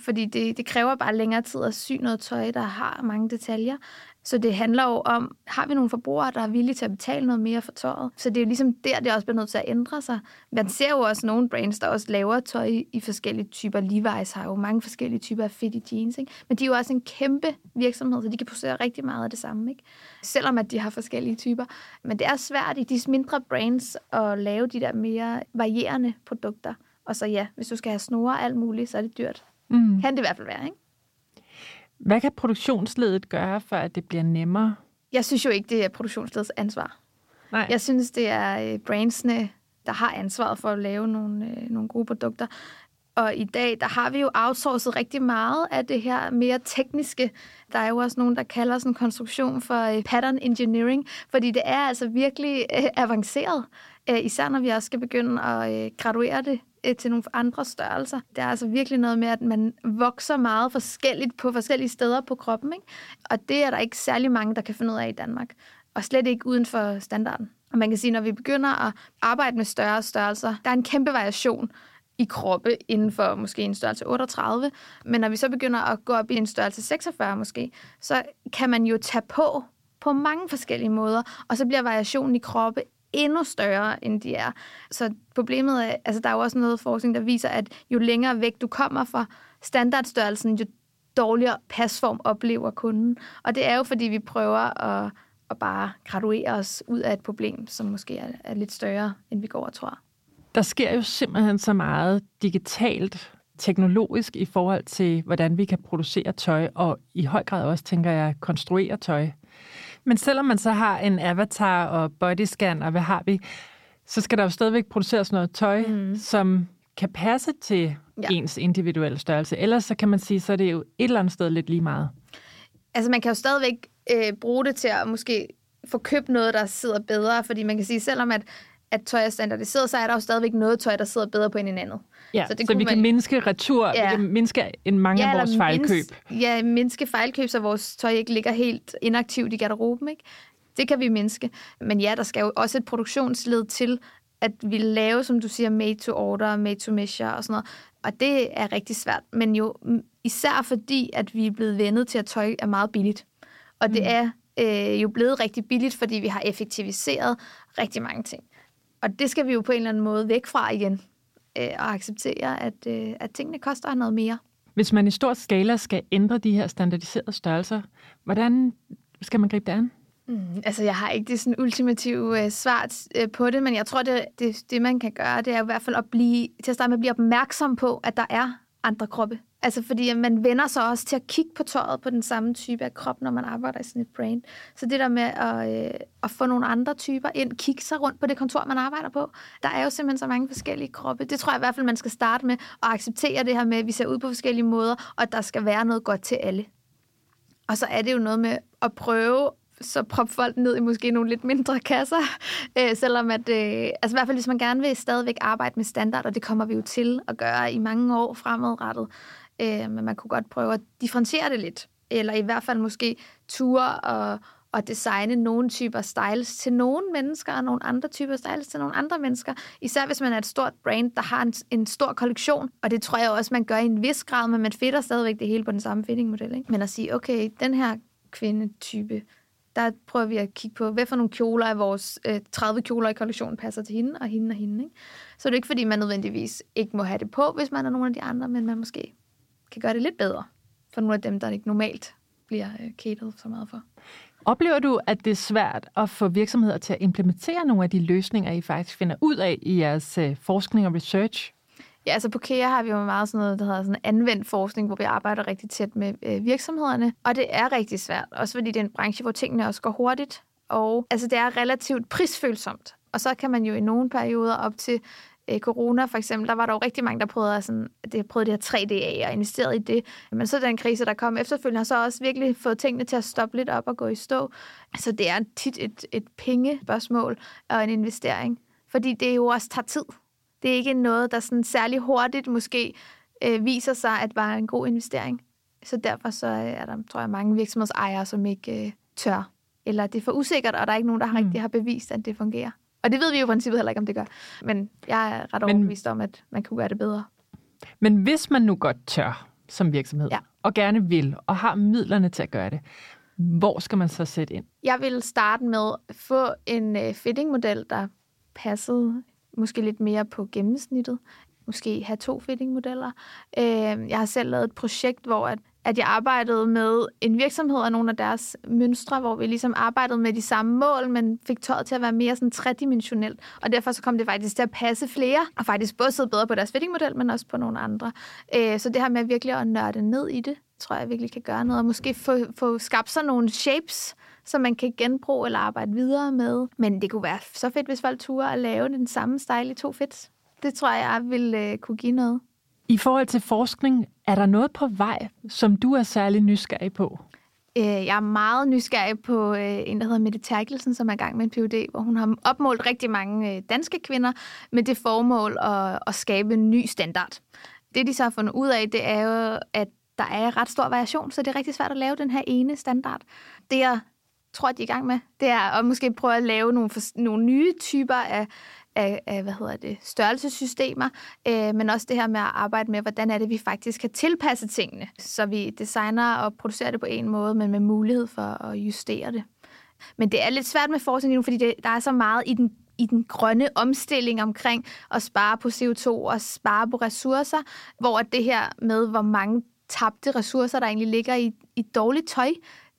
fordi det, det kræver bare længere tid at sy noget tøj, der har mange detaljer. Så det handler jo om, har vi nogle forbrugere, der er villige til at betale noget mere for tøjet? Så det er jo ligesom der, det også bliver nødt til at ændre sig. Man ser jo også nogle brands, der også laver tøj i forskellige typer. Levi's har jo mange forskellige typer af fitty jeans, ikke? men de er jo også en kæmpe virksomhed, så de kan producere rigtig meget af det samme. Ikke? Selvom at de har forskellige typer. Men det er svært i de mindre brands at lave de der mere varierende produkter. Og så ja, hvis du skal have snore og alt muligt, så er det dyrt. Mm. Kan det i hvert fald være, ikke? Hvad kan produktionsledet gøre, for at det bliver nemmere? Jeg synes jo ikke, det er produktionsledets ansvar. Nej. Jeg synes, det er øh, brandsene, der har ansvaret for at lave nogle, øh, nogle gode produkter. Og i dag, der har vi jo outsourcet rigtig meget af det her mere tekniske. Der er jo også nogen, der kalder sådan en konstruktion for øh, pattern engineering, fordi det er altså virkelig øh, avanceret, øh, især når vi også skal begynde at øh, graduere det øh, til nogle andre størrelser. Det er altså virkelig noget med, at man vokser meget forskelligt på forskellige steder på kroppen. Ikke? Og det er der ikke særlig mange, der kan finde ud af i Danmark. Og slet ikke uden for standarden. Og man kan sige, når vi begynder at arbejde med større størrelser, der er en kæmpe variation i kroppe inden for måske en størrelse 38. Men når vi så begynder at gå op i en størrelse 46 måske, så kan man jo tage på på mange forskellige måder, og så bliver variationen i kroppe endnu større, end de er. Så problemet er, altså der er jo også noget forskning, der viser, at jo længere væk du kommer fra standardstørrelsen, jo dårligere pasform oplever kunden. Og det er jo, fordi vi prøver at, at bare graduere os ud af et problem, som måske er, er lidt større, end vi går og tror. Der sker jo simpelthen så meget digitalt, teknologisk i forhold til, hvordan vi kan producere tøj, og i høj grad også, tænker jeg, konstruere tøj. Men selvom man så har en avatar og bodyscan, og hvad har vi, så skal der jo stadigvæk produceres noget tøj, mm. som kan passe til ja. ens individuelle størrelse. Ellers så kan man sige, så er det jo et eller andet sted lidt lige meget. Altså man kan jo stadigvæk øh, bruge det til at måske få købt noget, der sidder bedre, fordi man kan sige, selvom at at tøj er standardiseret, så er der jo stadigvæk noget tøj, der sidder bedre på end en andet. Ja, så, det så vi man... kan mindske retur, ja. vi kan mindske en mange ja, af vores fejlkøb. ja, mindske fejlkøb, så vores tøj ikke ligger helt inaktivt i garderoben. Ikke? Det kan vi mindske. Men ja, der skal jo også et produktionsled til, at vi laver, som du siger, made to order, made to measure og sådan noget. Og det er rigtig svært. Men jo især fordi, at vi er blevet vendet til, at tøj er meget billigt. Og det mm. er øh, jo blevet rigtig billigt, fordi vi har effektiviseret rigtig mange ting. Og det skal vi jo på en eller anden måde væk fra igen, øh, og acceptere, at, øh, at tingene koster noget mere. Hvis man i stor skala skal ændre de her standardiserede størrelser, hvordan skal man gribe det an? Mm, altså, jeg har ikke det sådan ultimative øh, svar øh, på det, men jeg tror, det, det, det, man kan gøre, det er i hvert fald at blive, til at starte med at blive opmærksom på, at der er andre kroppe. Altså fordi man vender sig også til at kigge på tøjet på den samme type af krop, når man arbejder i sådan et brand. Så det der med at, øh, at få nogle andre typer ind, kigge sig rundt på det kontor, man arbejder på. Der er jo simpelthen så mange forskellige kroppe. Det tror jeg i hvert fald, man skal starte med at acceptere det her med, at vi ser ud på forskellige måder, og at der skal være noget godt til alle. Og så er det jo noget med at prøve så prop folk ned i måske nogle lidt mindre kasser, øh, selvom at, øh, altså i hvert fald hvis man gerne vil stadigvæk arbejde med standard, og det kommer vi jo til at gøre i mange år fremadrettet, øh, men man kunne godt prøve at differentiere det lidt, eller i hvert fald måske ture og, og designe nogle typer styles til nogle mennesker, og nogle andre typer styles til nogle andre mennesker. Især hvis man er et stort brand, der har en, en stor kollektion, og det tror jeg også, man gør i en vis grad, men man fitter stadigvæk det hele på den samme fittingmodel. Ikke? Men at sige, okay, den her kvindetype der prøver vi at kigge på, hvad for nogle kjoler af vores øh, 30 kjoler i kollektionen passer til hende, og hende og hende. Ikke? Så det er ikke, fordi man nødvendigvis ikke må have det på, hvis man er nogle af de andre, men man måske kan gøre det lidt bedre for nogle af dem, der ikke normalt bliver øh, catered så meget for. Oplever du, at det er svært at få virksomheder til at implementere nogle af de løsninger, I faktisk finder ud af i jeres øh, forskning og research? Ja, altså på KEA har vi jo meget sådan noget, der hedder sådan anvendt forskning, hvor vi arbejder rigtig tæt med øh, virksomhederne. Og det er rigtig svært, også fordi det er en branche, hvor tingene også går hurtigt. Og altså, det er relativt prisfølsomt. Og så kan man jo i nogle perioder op til øh, corona for eksempel, der var der jo rigtig mange, der prøvede, sådan, det, prøvede det her 3D af og investeret i det. Men så den krise, der kom efterfølgende, har så også virkelig fået tingene til at stoppe lidt op og gå i stå. Så det er tit et, et pengespørgsmål og en investering. Fordi det jo også tager tid. Det er ikke noget, der sådan særlig hurtigt måske øh, viser sig at være en god investering. Så derfor så er der, tror jeg, mange virksomhedsejere, som ikke øh, tør. Eller det er for usikkert, og der er ikke nogen, der har mm. rigtig har bevist, at det fungerer. Og det ved vi jo i princippet heller ikke, om det gør. Men jeg er ret men, overbevist om, at man kunne gøre det bedre. Men hvis man nu godt tør som virksomhed, ja. og gerne vil, og har midlerne til at gøre det, hvor skal man så sætte ind? Jeg vil starte med at få en øh, fittingmodel, der passede måske lidt mere på gennemsnittet. Måske have to fittingmodeller. Øh, jeg har selv lavet et projekt, hvor at at jeg arbejdede med en virksomhed og nogle af deres mønstre, hvor vi ligesom arbejdede med de samme mål, men fik tøjet til at være mere sådan tredimensionelt. Og derfor så kom det faktisk til at passe flere, og faktisk både sidde bedre på deres fittingmodel, men også på nogle andre. Øh, så det her med virkelig at nørde ned i det, tror jeg virkelig kan gøre noget, og måske få, få skabt sig nogle shapes, som man kan genbruge eller arbejde videre med. Men det kunne være så fedt, hvis folk turde at lave den samme style i to fits. Det tror jeg vil øh, kunne give noget. I forhold til forskning, er der noget på vej, som du er særlig nysgerrig på? Øh, jeg er meget nysgerrig på øh, en, der hedder Mette Terkelsen, som er i gang med en PhD, hvor hun har opmålt rigtig mange øh, danske kvinder med det formål at, at skabe en ny standard. Det, de så har fundet ud af, det er jo, at der er ret stor variation, så det er rigtig svært at lave den her ene standard. Det, jeg tror, de er i gang med, det er at måske prøve at lave nogle, nogle nye typer af, af, af hvad hedder det, størrelsessystemer, øh, men også det her med at arbejde med, hvordan er det, vi faktisk kan tilpasse tingene, så vi designer og producerer det på en måde, men med mulighed for at justere det. Men det er lidt svært med forskning nu, fordi det, der er så meget i den i den grønne omstilling omkring at spare på CO2 og spare på ressourcer, hvor det her med, hvor mange tabte ressourcer, der egentlig ligger i, i dårligt tøj,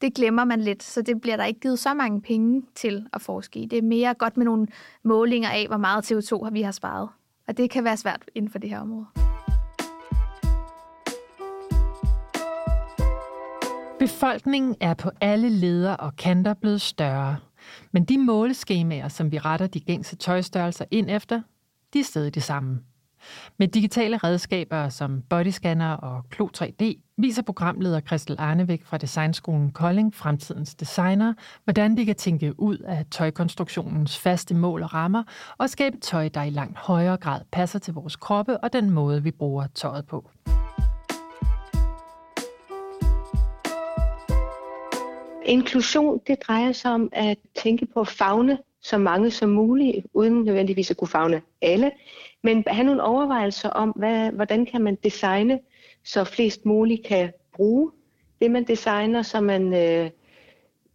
det glemmer man lidt, så det bliver der ikke givet så mange penge til at forske i. Det er mere godt med nogle målinger af, hvor meget CO2 vi har sparet. Og det kan være svært inden for det her område. Befolkningen er på alle leder og kanter blevet større. Men de måleskemaer, som vi retter de gængse tøjstørrelser ind efter, de er stadig det samme. Med digitale redskaber som bodyscanner og Klo 3D viser programleder Christel Arnevæk fra Designskolen Kolding fremtidens designer, hvordan de kan tænke ud af tøjkonstruktionens faste mål og rammer og skabe tøj, der i langt højere grad passer til vores kroppe og den måde, vi bruger tøjet på. Inklusion, det drejer sig om at tænke på fagne så mange som muligt, uden nødvendigvis at kunne fagne alle, men have nogle overvejelser om, hvad, hvordan kan man designe, så flest muligt kan bruge det, man designer, så man øh,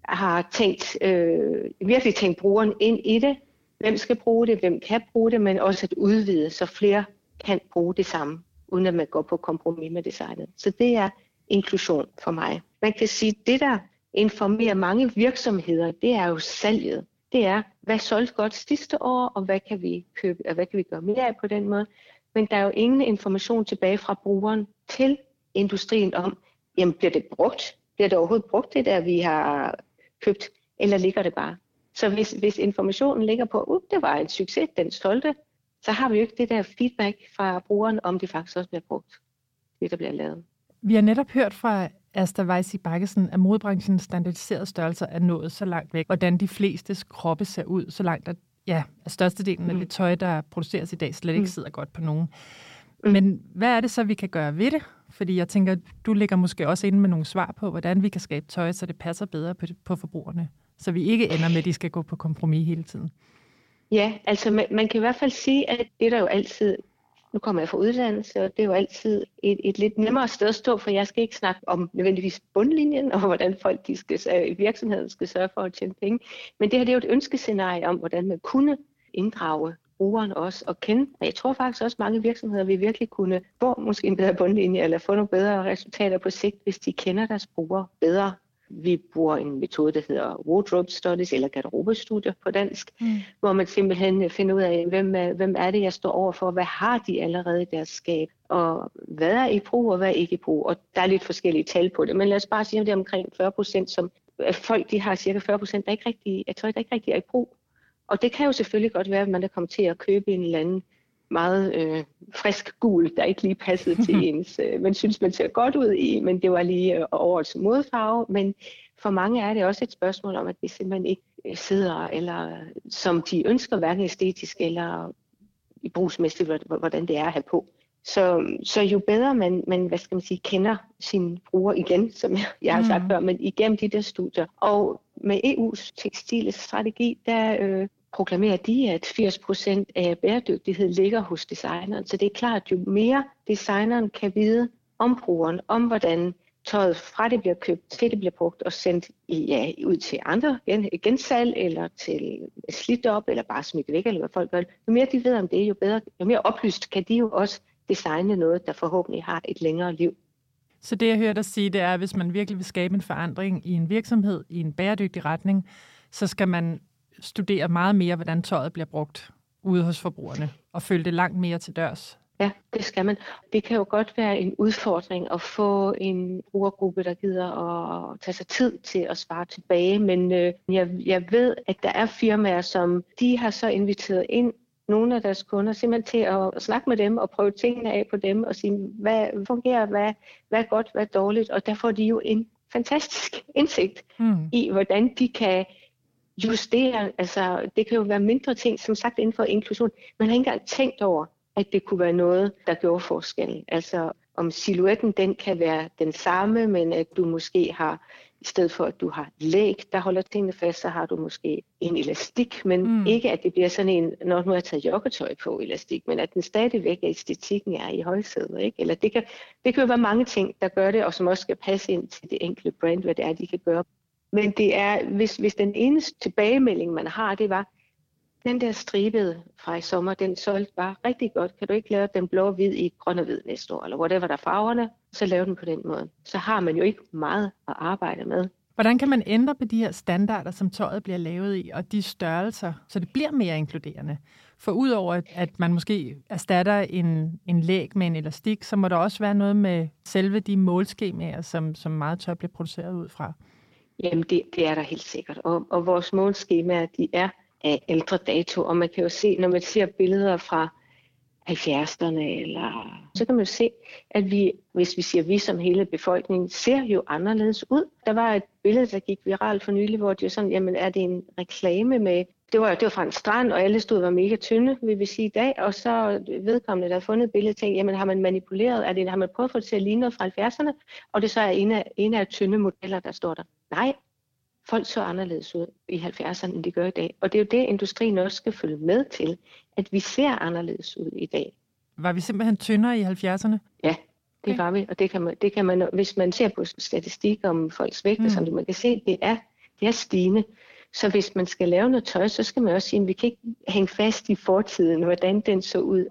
har tænkt, øh, virkelig tænkt brugeren ind i det. Hvem skal bruge det, hvem kan bruge det, men også at udvide, så flere kan bruge det samme, uden at man går på kompromis med designet. Så det er inklusion for mig. Man kan sige, at det, der informerer mange virksomheder, det er jo salget det er, hvad solgte godt sidste år, og hvad kan vi købe, og hvad kan vi gøre mere af på den måde. Men der er jo ingen information tilbage fra brugeren til industrien om, jamen bliver det brugt? Bliver det overhovedet brugt, det der vi har købt, eller ligger det bare? Så hvis, hvis informationen ligger på, at uh, det var en succes, den solgte, så har vi jo ikke det der feedback fra brugeren, om det faktisk også bliver brugt, det der bliver lavet. Vi har netop hørt fra Asta Weissi Bakkesen, at modebranchens standardiserede størrelser er nået så langt væk, hvordan de flestes kroppe ser ud, så langt at ja, at størstedelen mm. af det tøj, der produceres i dag, slet ikke mm. sidder godt på nogen. Mm. Men hvad er det så, vi kan gøre ved det? Fordi jeg tænker, du ligger måske også inde med nogle svar på, hvordan vi kan skabe tøj, så det passer bedre på, på forbrugerne. Så vi ikke ender med, at de skal gå på kompromis hele tiden. Ja, altså man, man kan i hvert fald sige, at det der jo altid nu kommer jeg fra uddannelse, og det er jo altid et, et lidt nemmere sted at stå, for jeg skal ikke snakke om nødvendigvis bundlinjen, og hvordan folk de skal, i virksomheden skal sørge for at tjene penge. Men det her det er jo et ønskescenarie om, hvordan man kunne inddrage brugeren også og kende. Og jeg tror faktisk også, at mange virksomheder vil virkelig kunne få måske en bedre bundlinje eller få nogle bedre resultater på sigt, hvis de kender deres brugere bedre. Vi bruger en metode, der hedder wardrobe studies eller garderobestudier på dansk, mm. hvor man simpelthen finder ud af, hvem er, hvem er det, jeg står overfor, hvad har de allerede i deres skab, og hvad er i brug og hvad er ikke i brug. Og der er lidt forskellige tal på det, men lad os bare sige, at det er omkring 40 procent, som folk de har cirka 40 procent, der ikke rigtig, jeg tror, der ikke rigtig er i brug. Og det kan jo selvfølgelig godt være, at man er kommet til at købe en eller anden meget øh, frisk gul, der ikke lige passede til ens. Øh, man synes, man ser godt ud i, men det var lige øh, årets modfarve. Men for mange er det også et spørgsmål om, at det simpelthen ikke øh, sidder, eller som de ønsker, hverken æstetisk eller i brugsmæssigt, hvordan det er at have på. Så, så jo bedre man, man, hvad skal man sige, kender sin bruger igen, som jeg, jeg har sagt mm. før, men igennem de der studier. Og med EU's tekstilstrategi, der øh, proklamerer de, at 80% af bæredygtighed ligger hos designeren. Så det er klart, at jo mere designeren kan vide om brugeren, om hvordan tøjet fra det bliver købt til det bliver brugt og sendt i, ja, ud til andre gen, gensalg eller til slidt op eller bare smidt væk, eller hvad folk gør. Jo mere de ved om det, jo bedre, jo mere oplyst kan de jo også designe noget, der forhåbentlig har et længere liv. Så det, jeg hører dig sige, det er, at hvis man virkelig vil skabe en forandring i en virksomhed, i en bæredygtig retning, så skal man studere meget mere, hvordan tøjet bliver brugt ude hos forbrugerne, og følge det langt mere til dørs. Ja, det skal man. Det kan jo godt være en udfordring at få en brugergruppe, der gider at tage sig tid til at svare tilbage, men øh, jeg, jeg ved, at der er firmaer, som de har så inviteret ind nogle af deres kunder simpelthen til at snakke med dem og prøve tingene af på dem og sige, hvad fungerer, hvad, hvad er godt, hvad er dårligt, og der får de jo en fantastisk indsigt mm. i, hvordan de kan justere, altså det kan jo være mindre ting, som sagt inden for inklusion. Man har ikke engang tænkt over, at det kunne være noget, der gjorde forskel. Altså om silhuetten den kan være den samme, men at du måske har, i stedet for at du har læg, der holder tingene fast, så har du måske en elastik, men mm. ikke at det bliver sådan en, når nu har taget joggetøj på elastik, men at den stadigvæk er æstetikken er i højsædet. Ikke? Eller det kan, det kan jo være mange ting, der gør det, og som også skal passe ind til det enkelte brand, hvad det er, de kan gøre. Men det er, hvis, hvis den eneste tilbagemelding, man har, det var, den der stribede fra i sommer, den solgte bare rigtig godt. Kan du ikke lave den blå og hvid i grøn og hvid næste år, eller whatever der er farverne, så lave den på den måde. Så har man jo ikke meget at arbejde med. Hvordan kan man ændre på de her standarder, som tøjet bliver lavet i, og de størrelser, så det bliver mere inkluderende? For udover at man måske erstatter en, en læg med en elastik, så må der også være noget med selve de målskemaer, som, som meget tøj bliver produceret ud fra. Jamen, det, det er der helt sikkert. Og, og vores målskemaer, de er af ældre dato, og man kan jo se, når man ser billeder fra 70'erne, eller så kan man jo se, at vi, hvis vi siger vi som hele befolkningen, ser jo anderledes ud. Der var et billede, der gik viralt for nylig, hvor det jo sådan, jamen er det en reklame med, det var, det var fra en strand, og alle stod var mega tynde, vil vi sige i dag, og så vedkommende, der har fundet et billede, tænkte, jamen har man manipuleret, er det, har man prøvet at få det til at ligne noget fra 70'erne, og det så er en af, en af tynde modeller, der står der. Nej, folk så anderledes ud i 70'erne, end de gør i dag. Og det er jo det, industrien også skal følge med til, at vi ser anderledes ud i dag. Var vi simpelthen tyndere i 70'erne? Ja, det var vi, og det kan man, det kan man hvis man ser på statistik om folks vægt, mm. som man kan se, det er, det er stigende. Så hvis man skal lave noget tøj, så skal man også sige, at vi kan ikke hænge fast i fortiden, hvordan den så ud.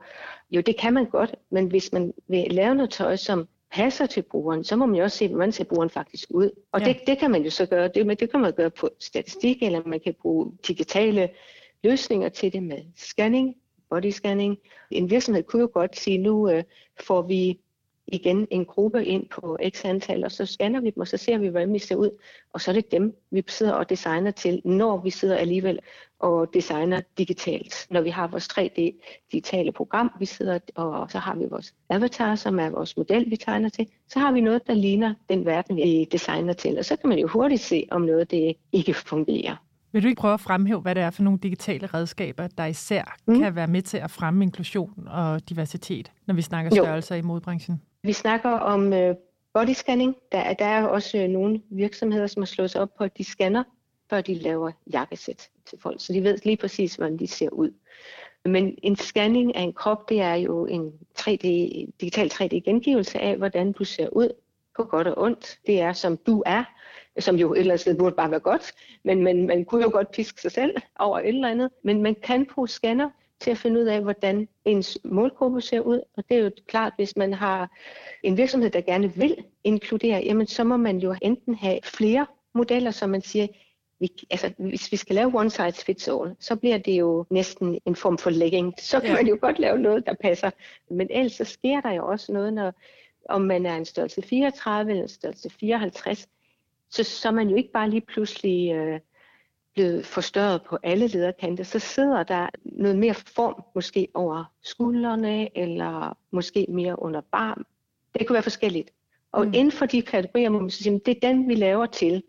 Jo, det kan man godt, men hvis man vil lave noget tøj, som passer til brugeren, så må man jo også se, hvordan ser brugeren faktisk ud. Og ja. det, det kan man jo så gøre, det, men det kan man gøre på statistik, eller man kan bruge digitale løsninger til det med scanning, body scanning. En virksomhed kunne jo godt sige, nu øh, får vi igen en gruppe ind på x antal, og så scanner vi dem, og så ser vi, hvordan vi ser ud. Og så er det dem, vi sidder og designer til, når vi sidder alligevel og designer digitalt. Når vi har vores 3D-digitale program, vi sidder, og så har vi vores avatar, som er vores model, vi tegner til, så har vi noget, der ligner den verden, vi designer til. Og så kan man jo hurtigt se, om noget det ikke fungerer. Vil du ikke prøve at fremhæve, hvad det er for nogle digitale redskaber, der især mm. kan være med til at fremme inklusion og diversitet, når vi snakker størrelser jo. i modbranchen? Vi snakker om øh, body scanning. Der, der er også øh, nogle virksomheder, som har slået sig op på, at de scanner, før de laver jakkesæt til folk. Så de ved lige præcis, hvordan de ser ud. Men en scanning af en krop, det er jo en 3D, digital 3D-gengivelse af, hvordan du ser ud på godt og ondt. Det er, som du er, som jo et eller andet sted burde bare være godt, men, men man kunne jo godt piske sig selv over et eller andet. Men man kan bruge scanner til at finde ud af, hvordan ens målgruppe ser ud. Og det er jo klart, hvis man har en virksomhed, der gerne vil inkludere, jamen så må man jo enten have flere modeller, som man siger, vi, altså, hvis vi skal lave one size fits all, så bliver det jo næsten en form for legging. Så kan ja. man jo godt lave noget, der passer. Men ellers så sker der jo også noget, når om man er en størrelse 34 eller en størrelse 54, så, så er man jo ikke bare lige pludselig øh, blevet forstørret på alle lederkanter. Så sidder der noget mere form måske over skuldrene, eller måske mere under barm. Det kunne være forskelligt. Og mm. inden for de kategorier må man sige, at det er den, vi laver til.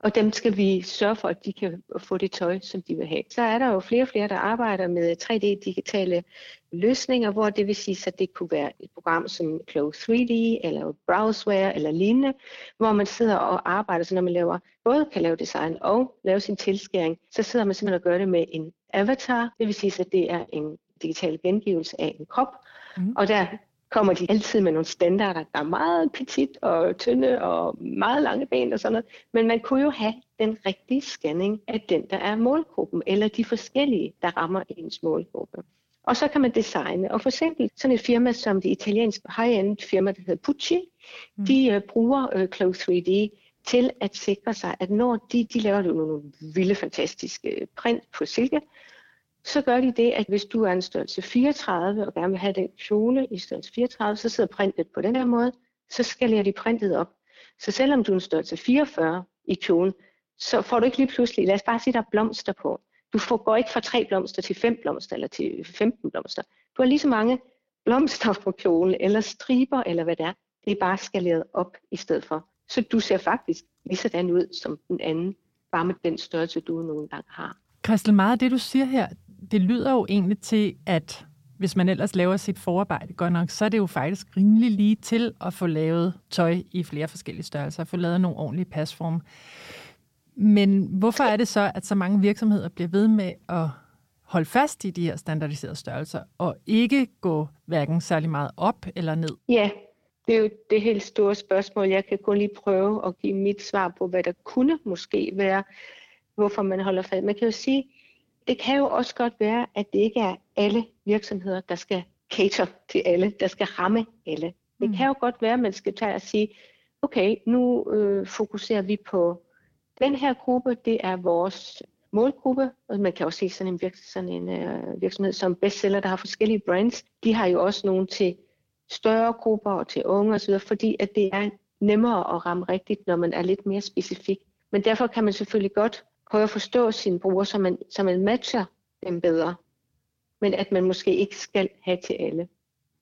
Og dem skal vi sørge for, at de kan få det tøj, som de vil have. Så er der jo flere og flere, der arbejder med 3D-digitale løsninger, hvor det vil sige, at det kunne være et program som Clove 3D, eller Browseware, eller lignende, hvor man sidder og arbejder, så når man laver, både kan lave design og lave sin tilskæring, så sidder man simpelthen og gør det med en avatar, det vil sige, at det er en digital gengivelse af en krop, mm. og der kommer de altid med nogle standarder, der er meget petit og tynde og meget lange ben og sådan noget. Men man kunne jo have den rigtige scanning af den, der er målgruppen, eller de forskellige, der rammer ens målgruppe. Og så kan man designe. Og for eksempel sådan et firma som det italienske high-end firma, der hedder Pucci, mm. de uh, bruger uh, Clove 3D til at sikre sig, at når de, de laver nogle vilde, fantastiske print på silke, så gør de det, at hvis du er en størrelse 34 og gerne vil have den kjole i størrelse 34, så sidder printet på den her måde, så skalerer de printet op. Så selvom du er en størrelse 44 i kjolen, så får du ikke lige pludselig, lad os bare sige, der er blomster på. Du får, går ikke fra tre blomster til fem blomster eller til 15 blomster. Du har lige så mange blomster på kjolen, eller striber, eller hvad det er. Det er bare skaleret op i stedet for. Så du ser faktisk lige sådan ud som den anden, bare med den størrelse, du nogle gange har. Christel, meget af det, du siger her, det lyder jo egentlig til, at hvis man ellers laver sit forarbejde godt nok, så er det jo faktisk rimelig lige til at få lavet tøj i flere forskellige størrelser, få lavet nogle ordentlige pasform. Men hvorfor er det så, at så mange virksomheder bliver ved med at holde fast i de her standardiserede størrelser, og ikke gå hverken særlig meget op eller ned? Ja, det er jo det helt store spørgsmål. Jeg kan kun lige prøve at give mit svar på, hvad der kunne måske være, hvorfor man holder fast. Man kan jo sige, det kan jo også godt være, at det ikke er alle virksomheder, der skal cater til alle, der skal ramme alle. Det mm. kan jo godt være, at man skal tage og sige, okay, nu øh, fokuserer vi på den her gruppe, det er vores målgruppe, og man kan også se sådan en, virks- sådan en øh, virksomhed som bestseller, der har forskellige brands, de har jo også nogle til større grupper og til unge osv., fordi at det er nemmere at ramme rigtigt, når man er lidt mere specifik. Men derfor kan man selvfølgelig godt prøve at forstå sine brugere, så man, så man matcher dem bedre. Men at man måske ikke skal have til alle.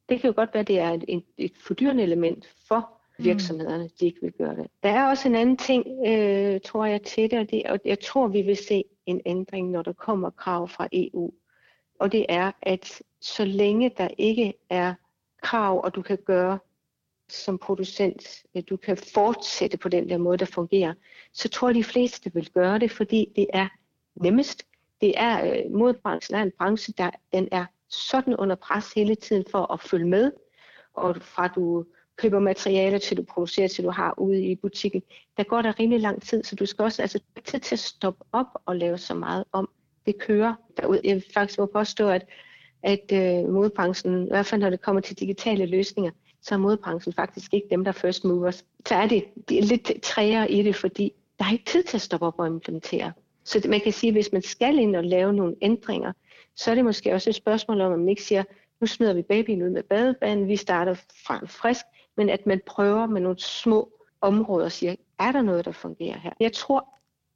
Det kan jo godt være, at det er et, et, fordyrende element for mm. virksomhederne, de ikke vil gøre det. Der er også en anden ting, øh, tror jeg, til det og, det, og jeg tror, vi vil se en ændring, når der kommer krav fra EU. Og det er, at så længe der ikke er krav, og du kan gøre som producent, du kan fortsætte på den der måde, der fungerer, så tror jeg, de fleste vil gøre det, fordi det er nemmest. Det er, øh, modbranchen er en branche, der den er sådan under pres hele tiden for at følge med, og fra du køber materialer til du producerer, til du har ude i butikken, der går der rimelig lang tid, så du skal også altså tid til at stoppe op og lave så meget om. Det kører derud. Jeg vil faktisk påstå, at, at øh, modbranchen, i hvert fald når det kommer til digitale løsninger, så er modebranchen faktisk ikke dem, der er first movers. Så er det, de er lidt træere i det, fordi der er ikke tid til at stoppe op og implementere. Så man kan sige, at hvis man skal ind og lave nogle ændringer, så er det måske også et spørgsmål om, at man ikke siger, nu smider vi babyen ud med badebanen, vi starter fra en frisk, men at man prøver med nogle små områder og siger, er der noget, der fungerer her? Jeg tror,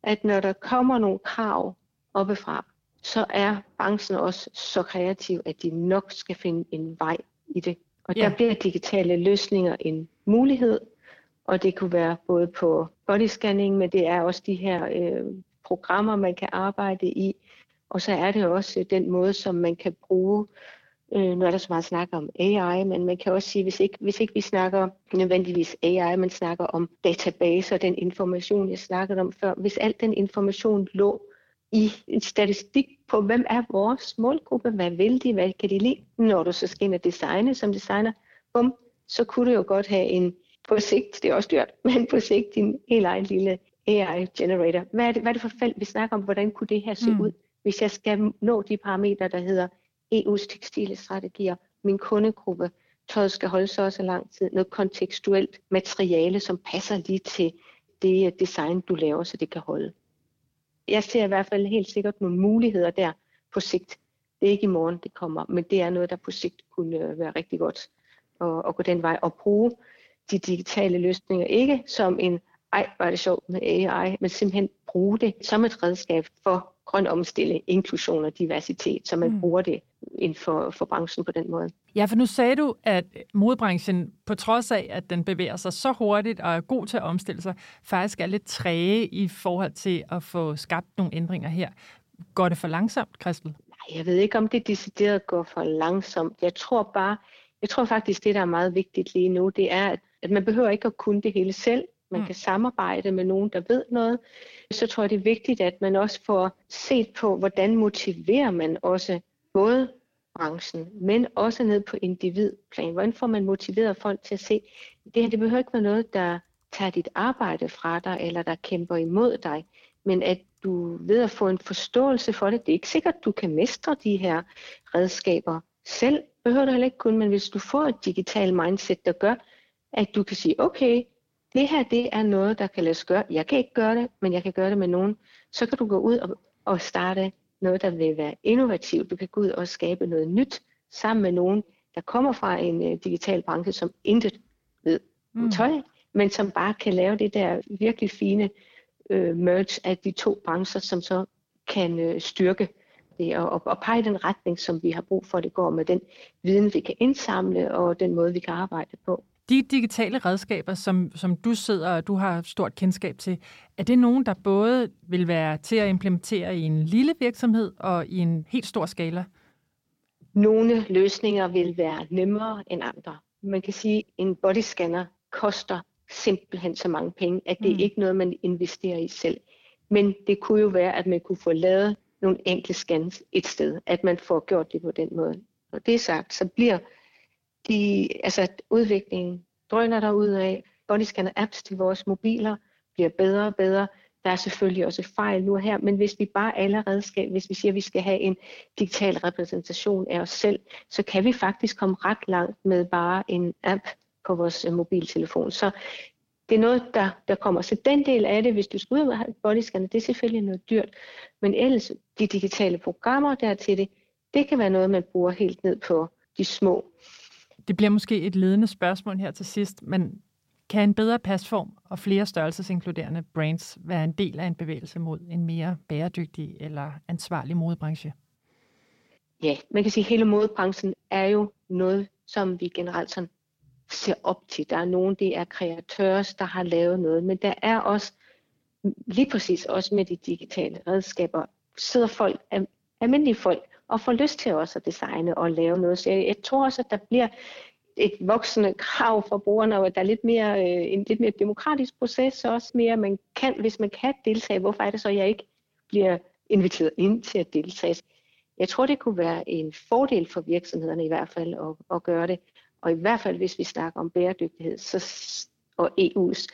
at når der kommer nogle krav oppefra, så er branchen også så kreativ, at de nok skal finde en vej i det. Og ja. der bliver digitale løsninger en mulighed, og det kunne være både på bodyscanning, men det er også de her øh, programmer, man kan arbejde i. Og så er det også den måde, som man kan bruge, øh, nu er der så meget snak om AI, men man kan også sige, hvis ikke, hvis ikke vi snakker nødvendigvis AI, men snakker om database og den information, jeg snakkede om før, hvis al den information lå i en statistik på, hvem er vores målgruppe, hvad vil de, hvad kan de lide, når du så skal ind og designe som designer, bum, så kunne du jo godt have en, på sigt, det er også dyrt, men på sigt din helt egen lille AI-generator. Hvad er, det, hvad er det for felt, vi snakker om? Hvordan kunne det her se mm. ud, hvis jeg skal nå de parametre, der hedder EU's tekstile strategier, min kundegruppe, tøjet skal holde så også lang tid, noget kontekstuelt materiale, som passer lige til det design, du laver, så det kan holde. Jeg ser i hvert fald helt sikkert nogle muligheder der på sigt. Det er ikke i morgen, det kommer, men det er noget, der på sigt kunne øh, være rigtig godt at, at gå den vej og bruge de digitale løsninger. Ikke som en, ej, var det sjovt med AI, men simpelthen bruge det som et redskab for grøn omstilling, inklusion og diversitet, så man mm. bruger det inden for, for branchen på den måde. Ja, for nu sagde du, at modebranchen, på trods af, at den bevæger sig så hurtigt og er god til at omstille sig, faktisk er lidt træge i forhold til at få skabt nogle ændringer her. Går det for langsomt, Christel? Nej, jeg ved ikke, om det decideret går for langsomt. Jeg tror bare, jeg tror faktisk, det, der er meget vigtigt lige nu, det er, at man behøver ikke at kunne det hele selv. Man mm. kan samarbejde med nogen, der ved noget. Så tror jeg, det er vigtigt, at man også får set på, hvordan motiverer man også både branchen, men også ned på individplan. Hvordan får man motiveret folk til at se, det her det behøver ikke være noget, der tager dit arbejde fra dig, eller der kæmper imod dig, men at du ved at få en forståelse for det. Det er ikke sikkert, at du kan mestre de her redskaber selv, behøver du heller ikke kun, men hvis du får et digitalt mindset, der gør, at du kan sige, okay, det her det er noget, der kan lade sig gøre. Jeg kan ikke gøre det, men jeg kan gøre det med nogen. Så kan du gå ud og, og starte noget, der vil være innovativt. Du kan gå ud og skabe noget nyt sammen med nogen, der kommer fra en uh, digital branche, som intet ved mm. tøj, men som bare kan lave det der virkelig fine uh, merge af de to brancher, som så kan uh, styrke det og, og pege den retning, som vi har brug for, at det går med den viden, vi kan indsamle og den måde, vi kan arbejde på. De digitale redskaber, som, som du sidder og du har stort kendskab til, er det nogen, der både vil være til at implementere i en lille virksomhed og i en helt stor skala? Nogle løsninger vil være nemmere end andre. Man kan sige, at en bodyscanner koster simpelthen så mange penge, at det mm. ikke er noget, man investerer i selv. Men det kunne jo være, at man kunne få lavet nogle enkle scans et sted, at man får gjort det på den måde. Og det er sagt, så bliver de, altså udviklingen drøner der ud af. Bodyscanner apps til vores mobiler bliver bedre og bedre. Der er selvfølgelig også fejl nu og her, men hvis vi bare allerede skal, hvis vi siger, at vi skal have en digital repræsentation af os selv, så kan vi faktisk komme ret langt med bare en app på vores øh, mobiltelefon. Så det er noget, der, der kommer. Så den del af det, hvis du skal ud og have bodyscanner, det er selvfølgelig noget dyrt. Men ellers, de digitale programmer der til det, det kan være noget, man bruger helt ned på de små det bliver måske et ledende spørgsmål her til sidst, men kan en bedre pasform og flere størrelsesinkluderende brands være en del af en bevægelse mod en mere bæredygtig eller ansvarlig modebranche? Ja, man kan sige, at hele modebranchen er jo noget, som vi generelt sådan ser op til. Der er nogen, det er kreatører, der har lavet noget, men der er også, lige præcis også med de digitale redskaber, sidder folk, almindelige folk, og får lyst til også at designe og lave noget. Så jeg, jeg tror også, at der bliver et voksende krav for brugerne, og at der er lidt mere, øh, en lidt mere demokratisk proces, og også mere, man kan, hvis man kan deltage, hvorfor er det så, at jeg ikke bliver inviteret ind til at deltage? Jeg tror, det kunne være en fordel for virksomhederne i hvert fald at, at gøre det. Og i hvert fald, hvis vi snakker om bæredygtighed, så, og EU's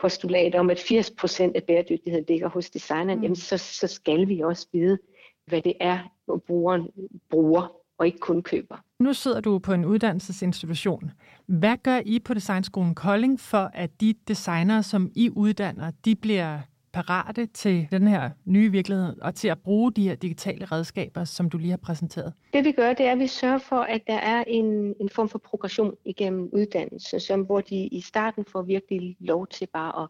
postulat om, at 80% af bæredygtighed ligger hos designeren, mm. jamen så, så skal vi også vide, hvad det er, brugeren bruger og ikke kun køber. Nu sidder du på en uddannelsesinstitution. Hvad gør I på Designskolen Kolding for, at de designere, som I uddanner, de bliver parate til den her nye virkelighed og til at bruge de her digitale redskaber, som du lige har præsenteret? Det vi gør, det er, at vi sørger for, at der er en, en form for progression igennem uddannelse, som, hvor de i starten får virkelig lov til bare at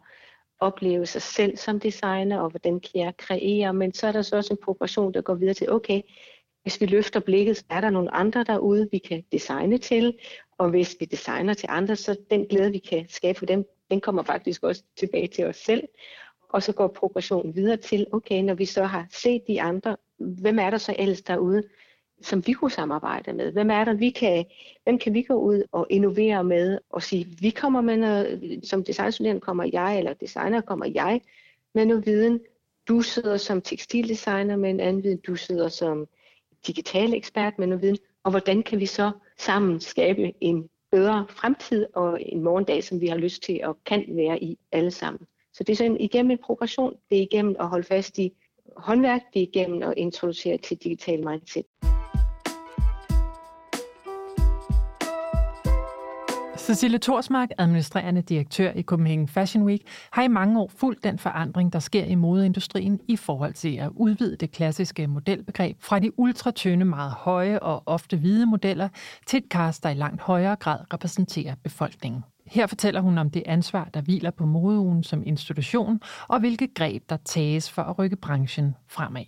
opleve sig selv som designer, og hvordan kan jeg kreere, men så er der så også en progression, der går videre til, okay, hvis vi løfter blikket, så er der nogle andre derude, vi kan designe til, og hvis vi designer til andre, så den glæde, vi kan skabe for dem, den kommer faktisk også tilbage til os selv. Og så går progressionen videre til, okay, når vi så har set de andre, hvem er der så ellers derude, som vi kunne samarbejde med? Hvem er der, vi kan, hvem kan vi gå ud og innovere med og sige, vi kommer med noget, som designstuderende kommer jeg, eller designer kommer jeg med noget viden, Du sidder som tekstildesigner med en anden viden, du sidder som digital ekspert med noget viden, og hvordan kan vi så sammen skabe en bedre fremtid og en morgendag, som vi har lyst til og kan være i alle sammen. Så det er sådan igennem en progression, det er igennem at holde fast i håndværk, det er igennem at introducere til digital mindset. Cecilie Torsmark, administrerende direktør i Copenhagen Fashion Week, har i mange år fulgt den forandring, der sker i modeindustrien i forhold til at udvide det klassiske modelbegreb fra de ultratynde, meget høje og ofte hvide modeller til et cast, der i langt højere grad repræsenterer befolkningen. Her fortæller hun om det ansvar, der hviler på modeugen som institution, og hvilke greb, der tages for at rykke branchen fremad.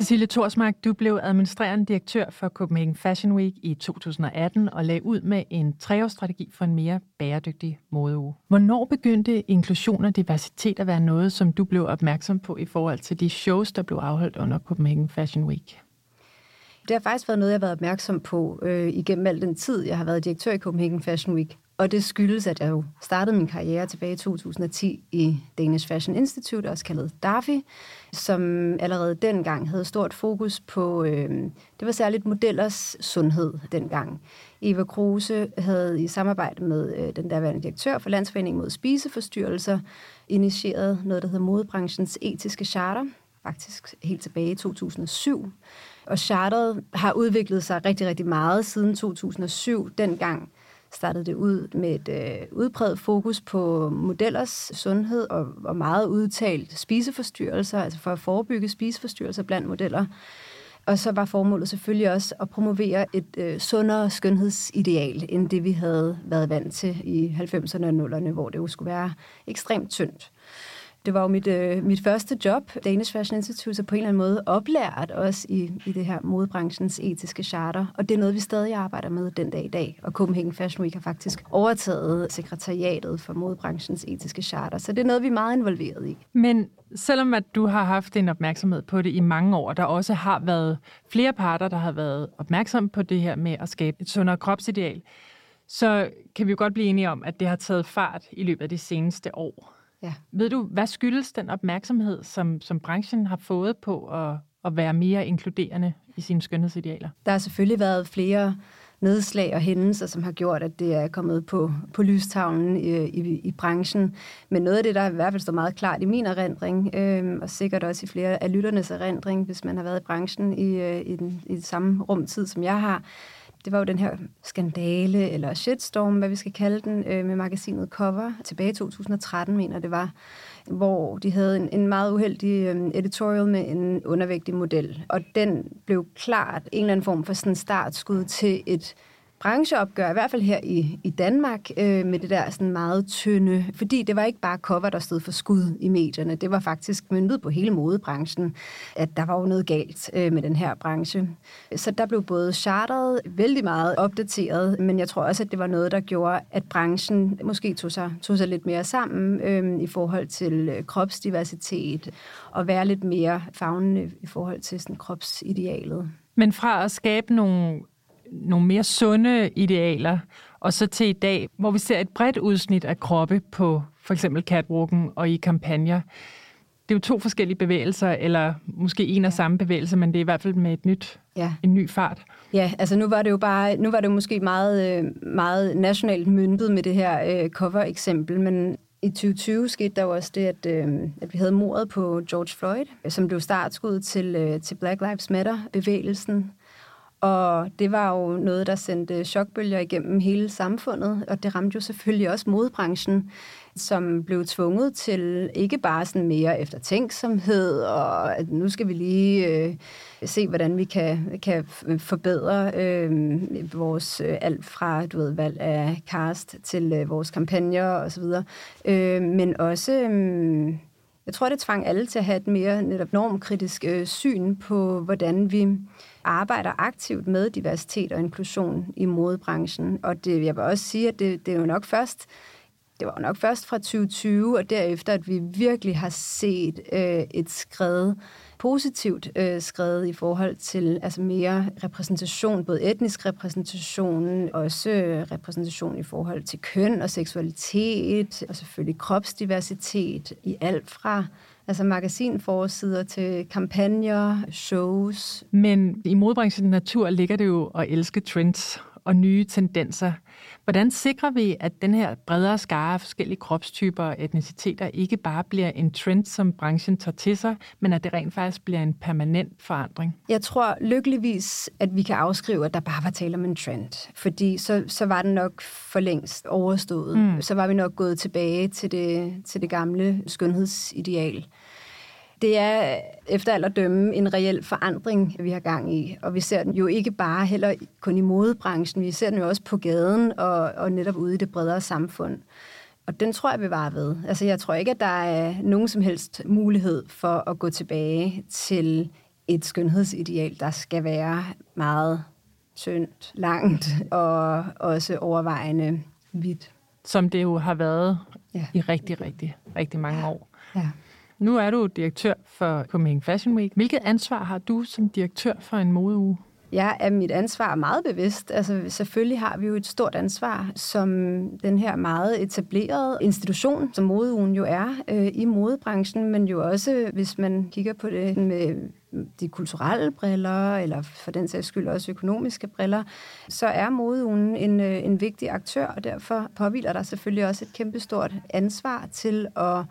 Cecilie Torsmark, du blev administrerende direktør for Copenhagen Fashion Week i 2018 og lagde ud med en treårsstrategi for en mere bæredygtig modeuge. Hvornår begyndte inklusion og diversitet at være noget, som du blev opmærksom på i forhold til de shows, der blev afholdt under Copenhagen Fashion Week? Det har faktisk været noget, jeg har været opmærksom på øh, igennem al den tid, jeg har været direktør i Copenhagen Fashion Week. Og det skyldes, at jeg jo startede min karriere tilbage i 2010 i Danish Fashion Institute, også kaldet DAFI, som allerede dengang havde stort fokus på, øh, det var særligt modellers sundhed dengang. Eva Kruse havde i samarbejde med øh, den derværende direktør for Landsforeningen mod spiseforstyrrelser initieret noget, der hedder modebranchens etiske charter, faktisk helt tilbage i 2007. Og charteret har udviklet sig rigtig, rigtig meget siden 2007. Dengang startede det ud med et øh, udpræget fokus på modellers sundhed og, og meget udtalt spiseforstyrrelser, altså for at forebygge spiseforstyrrelser blandt modeller. Og så var formålet selvfølgelig også at promovere et øh, sundere skønhedsideal, end det vi havde været vant til i 90'erne og 0'erne, hvor det jo skulle være ekstremt tyndt. Det var jo mit, øh, mit første job, Danish Fashion Institute, så på en eller anden måde oplært os i, i det her modebranchens etiske charter. Og det er noget, vi stadig arbejder med den dag i dag. Og Copenhagen Fashion Week har faktisk overtaget sekretariatet for modebranchens etiske charter. Så det er noget, vi er meget involveret i. Men selvom at du har haft en opmærksomhed på det i mange år, der også har været flere parter, der har været opmærksomme på det her med at skabe et sundere kropsideal, så kan vi jo godt blive enige om, at det har taget fart i løbet af de seneste år. Ja. Ved du, hvad skyldes den opmærksomhed, som, som branchen har fået på at, at være mere inkluderende i sine skønhedsidealer? Der har selvfølgelig været flere nedslag og hændelser, som har gjort, at det er kommet på, på lystavlen i, i, i branchen. Men noget af det, der i hvert fald står meget klart i min erindring, øh, og sikkert også i flere af lytternes erindring, hvis man har været i branchen i, øh, i, den, i det samme rumtid, som jeg har, det var jo den her skandale, eller shitstorm, hvad vi skal kalde den, øh, med magasinet Cover, tilbage i 2013, mener det var, hvor de havde en, en meget uheldig øh, editorial med en undervægtig model. Og den blev klart en eller anden form for sådan startskud til et brancheopgør, i hvert fald her i, i Danmark, øh, med det der sådan meget tynde, fordi det var ikke bare cover, der stod for skud i medierne, det var faktisk myndet på hele modebranchen, at der var jo noget galt øh, med den her branche. Så der blev både charteret vældig meget opdateret, men jeg tror også, at det var noget, der gjorde, at branchen måske tog sig, tog sig lidt mere sammen øh, i forhold til øh, kropsdiversitet, og være lidt mere fagnende i forhold til sådan, kropsidealet. Men fra at skabe nogle nogle mere sunde idealer, og så til i dag, hvor vi ser et bredt udsnit af kroppe på for eksempel catwalken og i kampagner. Det er jo to forskellige bevægelser, eller måske en og samme bevægelse, men det er i hvert fald med et nyt, ja. en ny fart. Ja, altså nu var det jo bare, nu var det jo måske meget, øh, meget nationalt myndet med det her øh, cover-eksempel, men i 2020 skete der jo også det, at, øh, at vi havde mordet på George Floyd, som blev startskud til, øh, til Black Lives Matter-bevægelsen, og det var jo noget, der sendte chokbølger igennem hele samfundet, og det ramte jo selvfølgelig også modbranchen, som blev tvunget til ikke bare sådan mere eftertænksomhed, og at nu skal vi lige øh, se, hvordan vi kan, kan forbedre øh, vores øh, alt fra du ved, valg af cast til øh, vores kampagner osv., øh, men også... Øh, jeg tror, det tvang alle til at have et mere netop normkritisk øh, syn på, hvordan vi arbejder aktivt med diversitet og inklusion i modebranchen. Og det, jeg vil også sige, at det, det er jo nok først det var nok først fra 2020, og derefter, at vi virkelig har set øh, et skred, positivt øh, skrevet i forhold til altså mere repræsentation, både etnisk repræsentation, også øh, repræsentation i forhold til køn og seksualitet, og selvfølgelig kropsdiversitet i alt fra altså magasinforsider til kampagner, shows. Men i modbranchen natur ligger det jo at elske trends og nye tendenser. Hvordan sikrer vi, at den her bredere skare af forskellige kropstyper og etniciteter ikke bare bliver en trend, som branchen tager til sig, men at det rent faktisk bliver en permanent forandring? Jeg tror lykkeligvis, at vi kan afskrive, at der bare var tale om en trend. Fordi så, så var den nok for længst overstået. Mm. Så var vi nok gået tilbage til det, til det gamle skønhedsideal det er efter alt at dømme en reel forandring, vi har gang i. Og vi ser den jo ikke bare heller kun i modebranchen, vi ser den jo også på gaden og, og netop ude i det bredere samfund. Og den tror jeg, vi var ved. Altså, jeg tror ikke, at der er nogen som helst mulighed for at gå tilbage til et skønhedsideal, der skal være meget tyndt, langt og også overvejende hvidt. Som det jo har været ja. i rigtig, rigtig, rigtig mange år. Ja. Nu er du direktør for Copenhagen Fashion Week. Hvilket ansvar har du som direktør for en modeuge? Jeg er mit ansvar meget bevidst. Altså, selvfølgelig har vi jo et stort ansvar som den her meget etablerede institution, som modeugen jo er øh, i modebranchen, men jo også, hvis man kigger på det med de kulturelle briller, eller for den sags skyld også økonomiske briller, så er modeugen en, øh, en vigtig aktør, og derfor påviler der selvfølgelig også et kæmpestort ansvar til at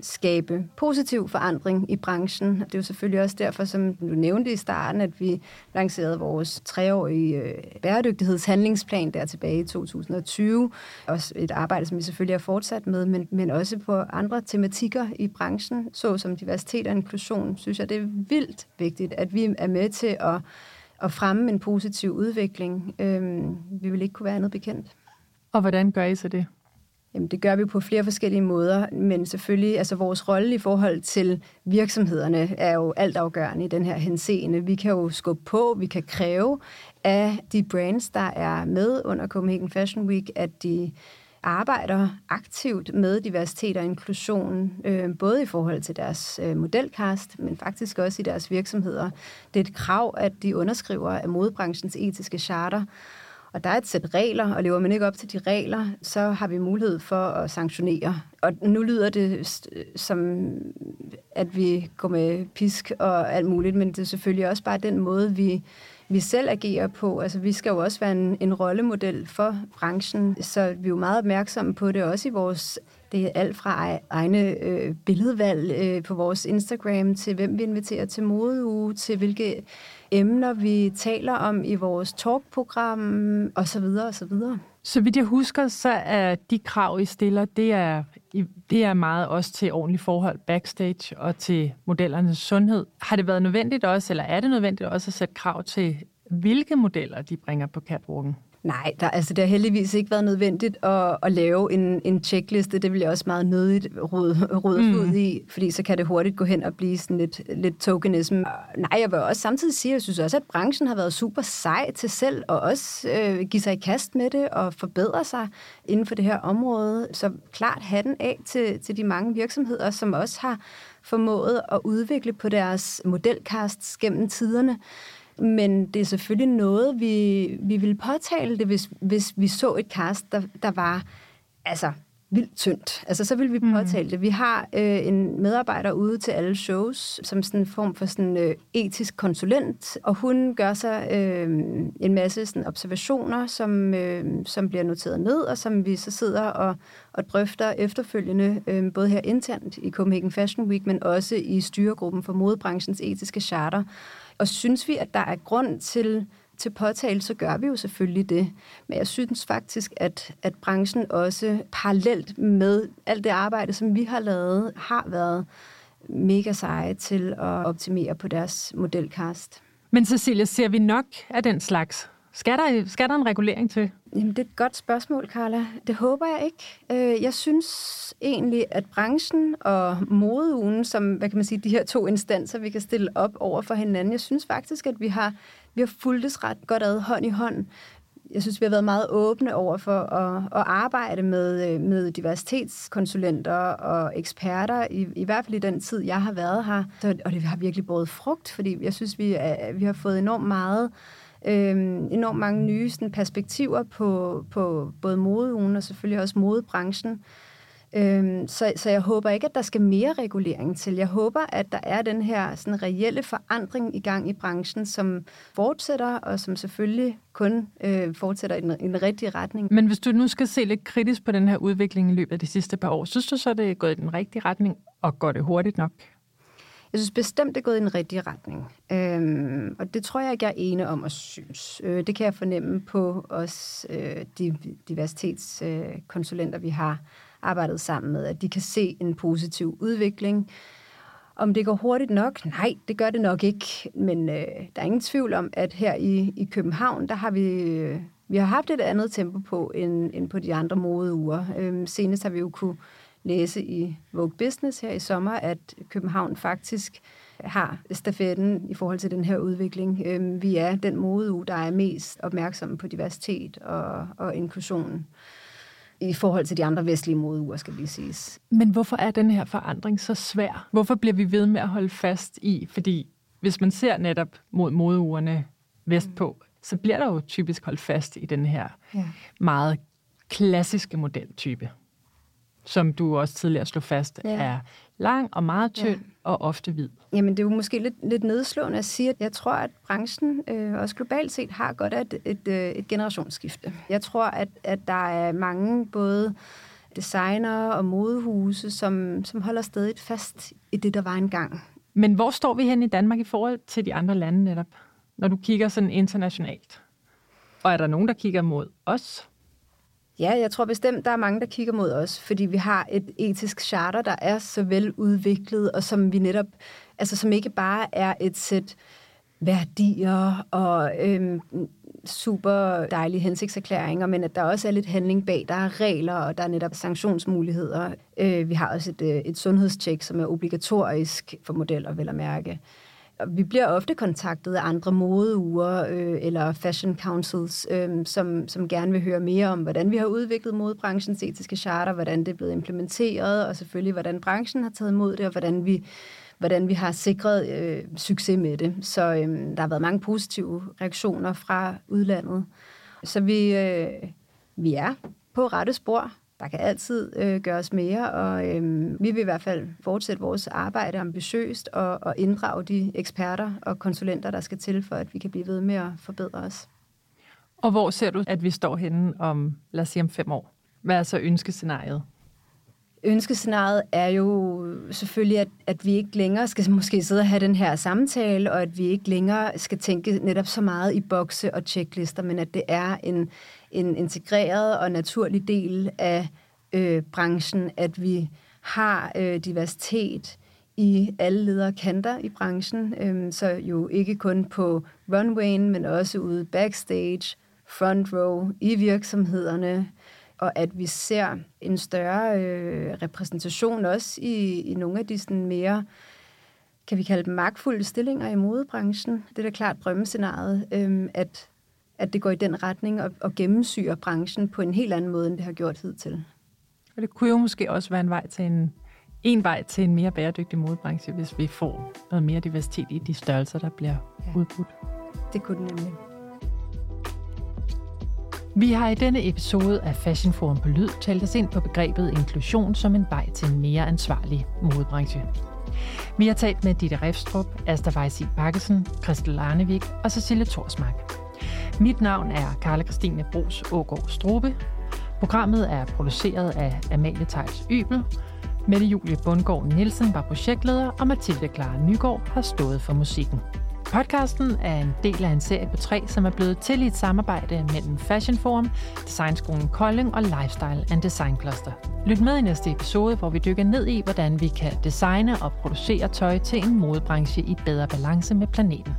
skabe positiv forandring i branchen. Det er jo selvfølgelig også derfor, som du nævnte i starten, at vi lancerede vores treårige øh, bæredygtighedshandlingsplan der tilbage i 2020. Også et arbejde, som vi selvfølgelig har fortsat med, men, men også på andre tematikker i branchen, såsom diversitet og inklusion, synes jeg, det er vildt vigtigt, at vi er med til at, at fremme en positiv udvikling. Øhm, vi vil ikke kunne være andet bekendt. Og hvordan gør I så det? Jamen, det gør vi på flere forskellige måder, men selvfølgelig, altså vores rolle i forhold til virksomhederne er jo altafgørende i den her henseende. Vi kan jo skubbe på, vi kan kræve af de brands, der er med under Copenhagen Fashion Week, at de arbejder aktivt med diversitet og inklusion, øh, både i forhold til deres øh, modelkast, men faktisk også i deres virksomheder. Det er et krav, at de underskriver af modebranchens etiske charter, og der er et sæt regler, og lever man ikke op til de regler, så har vi mulighed for at sanktionere. Og nu lyder det som, at vi går med pisk og alt muligt, men det er selvfølgelig også bare den måde, vi, vi selv agerer på. Altså, vi skal jo også være en, en rollemodel for branchen, så vi er jo meget opmærksomme på det, også i vores det er alt fra egne øh, billedvalg øh, på vores Instagram, til hvem vi inviterer til modeuge, til hvilke emner, vi taler om i vores talkprogram, osv. osv. Så vidt jeg husker, så er de krav, I stiller, det er, det er meget også til ordentlig forhold backstage og til modellernes sundhed. Har det været nødvendigt også, eller er det nødvendigt også at sætte krav til, hvilke modeller de bringer på catwalken? Nej, der, altså, det har heldigvis ikke været nødvendigt at, at lave en, en checkliste. Det vil jeg også meget nødigt råde, råde mm. ud i, fordi så kan det hurtigt gå hen og blive sådan lidt, lidt tokenism. Nej, jeg vil også samtidig sige, at jeg synes også, at branchen har været super sej til selv og også øh, give sig i kast med det og forbedre sig inden for det her område. Så klart hatten af til, til de mange virksomheder, som også har formået at udvikle på deres modelkast gennem tiderne. Men det er selvfølgelig noget, vi, vi ville påtale det, hvis, hvis vi så et cast, der, der var altså, vildt tyndt. Altså, så vil vi mm. påtale mm. det. Vi har øh, en medarbejder ude til alle shows, som sådan en form for sådan øh, etisk konsulent, og hun gør sig øh, en masse sådan, observationer, som, øh, som bliver noteret ned, og som vi så sidder og, og drøfter efterfølgende, øh, både her internt i Copenhagen Fashion Week, men også i styregruppen for modebranchens etiske charter. Og synes vi, at der er grund til, til påtale, så gør vi jo selvfølgelig det. Men jeg synes faktisk, at, at branchen også parallelt med alt det arbejde, som vi har lavet, har været mega seje til at optimere på deres modelkast. Men Cecilia, ser vi nok af den slags? Skal der, skal der en regulering til? Jamen, det er et godt spørgsmål, Carla. Det håber jeg ikke. Øh, jeg synes egentlig, at branchen og modeugen, som hvad kan man sige, de her to instanser, vi kan stille op over for hinanden, jeg synes faktisk, at vi har, vi har fuldtes ret godt ad hånd i hånd. jeg synes, vi har været meget åbne over for at, at arbejde med, øh, med diversitetskonsulenter og eksperter, i, i hvert fald i den tid, jeg har været her. Og det har virkelig båret frugt, fordi jeg synes, vi, er, vi har fået enormt meget øh, Øhm, enormt mange nye sådan, perspektiver på, på både modeugen og selvfølgelig også modebranchen. Øhm, så, så jeg håber ikke, at der skal mere regulering til. Jeg håber, at der er den her sådan, reelle forandring i gang i branchen, som fortsætter, og som selvfølgelig kun øh, fortsætter i den, i den rigtige retning. Men hvis du nu skal se lidt kritisk på den her udvikling i løbet af de sidste par år, synes du så, det er gået i den rigtige retning, og går det hurtigt nok? Jeg synes bestemt, det er gået i den rigtige retning. Øhm, og det tror jeg ikke, jeg er ene om at synes. Øh, det kan jeg fornemme på os øh, de diversitetskonsulenter, øh, vi har arbejdet sammen med, at de kan se en positiv udvikling. Om det går hurtigt nok? Nej, det gør det nok ikke. Men øh, der er ingen tvivl om, at her i, i København, der har vi, øh, vi har haft et andet tempo på, end, end på de andre modeuger. Øhm, senest har vi jo kunne læse i Vogue Business her i sommer, at København faktisk har stafetten i forhold til den her udvikling. Øh, vi er den modeuge, der er mest opmærksom på diversitet og, og inklusion i forhold til de andre vestlige modeuger, skal vi sige. Men hvorfor er den her forandring så svær? Hvorfor bliver vi ved med at holde fast i? Fordi hvis man ser netop mod modeugerne vestpå, så bliver der jo typisk holdt fast i den her ja. meget klassiske modeltype som du også tidligere slog fast, ja. er lang og meget tynd ja. og ofte hvid. Jamen, det er jo måske lidt, lidt nedslående at sige, at jeg tror, at branchen øh, også globalt set har godt af et, et, øh, et generationsskifte. Jeg tror, at, at der er mange både designer og modehuse, som, som holder stadig fast i det, der var engang. Men hvor står vi hen i Danmark i forhold til de andre lande netop, når du kigger sådan internationalt? Og er der nogen, der kigger mod os? Ja, jeg tror bestemt, der er mange, der kigger mod os, fordi vi har et etisk charter, der er så veludviklet, og som vi netop, altså som ikke bare er et sæt værdier og øhm, super dejlige hensigtserklæringer, men at der også er lidt handling bag. Der er regler, og der er netop sanktionsmuligheder. Øh, vi har også et, øh, et sundhedstjek, som er obligatorisk for modeller, vel at mærke vi bliver ofte kontaktet af andre modeuger øh, eller fashion councils, øh, som, som gerne vil høre mere om, hvordan vi har udviklet modebranchens etiske charter, hvordan det er blevet implementeret, og selvfølgelig, hvordan branchen har taget imod det, og hvordan vi, hvordan vi har sikret øh, succes med det. Så øh, der har været mange positive reaktioner fra udlandet. Så vi, øh, vi er på rette spor der kan altid øh, gøres mere, og øh, vi vil i hvert fald fortsætte vores arbejde ambitiøst og, og inddrage de eksperter og konsulenter, der skal til, for at vi kan blive ved med at forbedre os. Og hvor ser du, at vi står henne om, lad os sige, om fem år? Hvad er så ønskescenariet? Ønskescenariet er jo selvfølgelig, at, at vi ikke længere skal måske sidde og have den her samtale, og at vi ikke længere skal tænke netop så meget i bokse og checklister, men at det er en, en integreret og naturlig del af øh, branchen, at vi har øh, diversitet i alle ledere kanter i branchen, øh, så jo ikke kun på runwayen, men også ude backstage, front row, i virksomhederne, og at vi ser en større øh, repræsentation også i, i nogle af de sådan mere, kan vi kalde dem magtfulde stillinger i modebranchen. Det er da klart drømmescenariet, øh, at at det går i den retning og, og gennemsyrer branchen på en helt anden måde, end det har gjort hidtil. Og det kunne jo måske også være en vej til en, en vej til en mere bæredygtig modebranche, hvis vi får noget mere diversitet i de størrelser, der bliver ja. udbudt. Det kunne det nemlig. Vi har i denne episode af Fashion Forum på Lyd talt os ind på begrebet inklusion som en vej til en mere ansvarlig modebranche. Vi har talt med Ditte Refstrup, Asta Weisig Bakkesen, Christel Arnevik og Cecilie Torsmark. Mit navn er Karla Christine Bros Ågaard Strube. Programmet er produceret af Amalie Tejls Ybel. Mette Julie Bundgaard Nielsen var projektleder, og Mathilde Clara Nygaard har stået for musikken. Podcasten er en del af en serie på tre, som er blevet til i et samarbejde mellem Fashion Forum, Designskolen Kolding og Lifestyle and Design Cluster. Lyt med i næste episode, hvor vi dykker ned i, hvordan vi kan designe og producere tøj til en modebranche i bedre balance med planeten.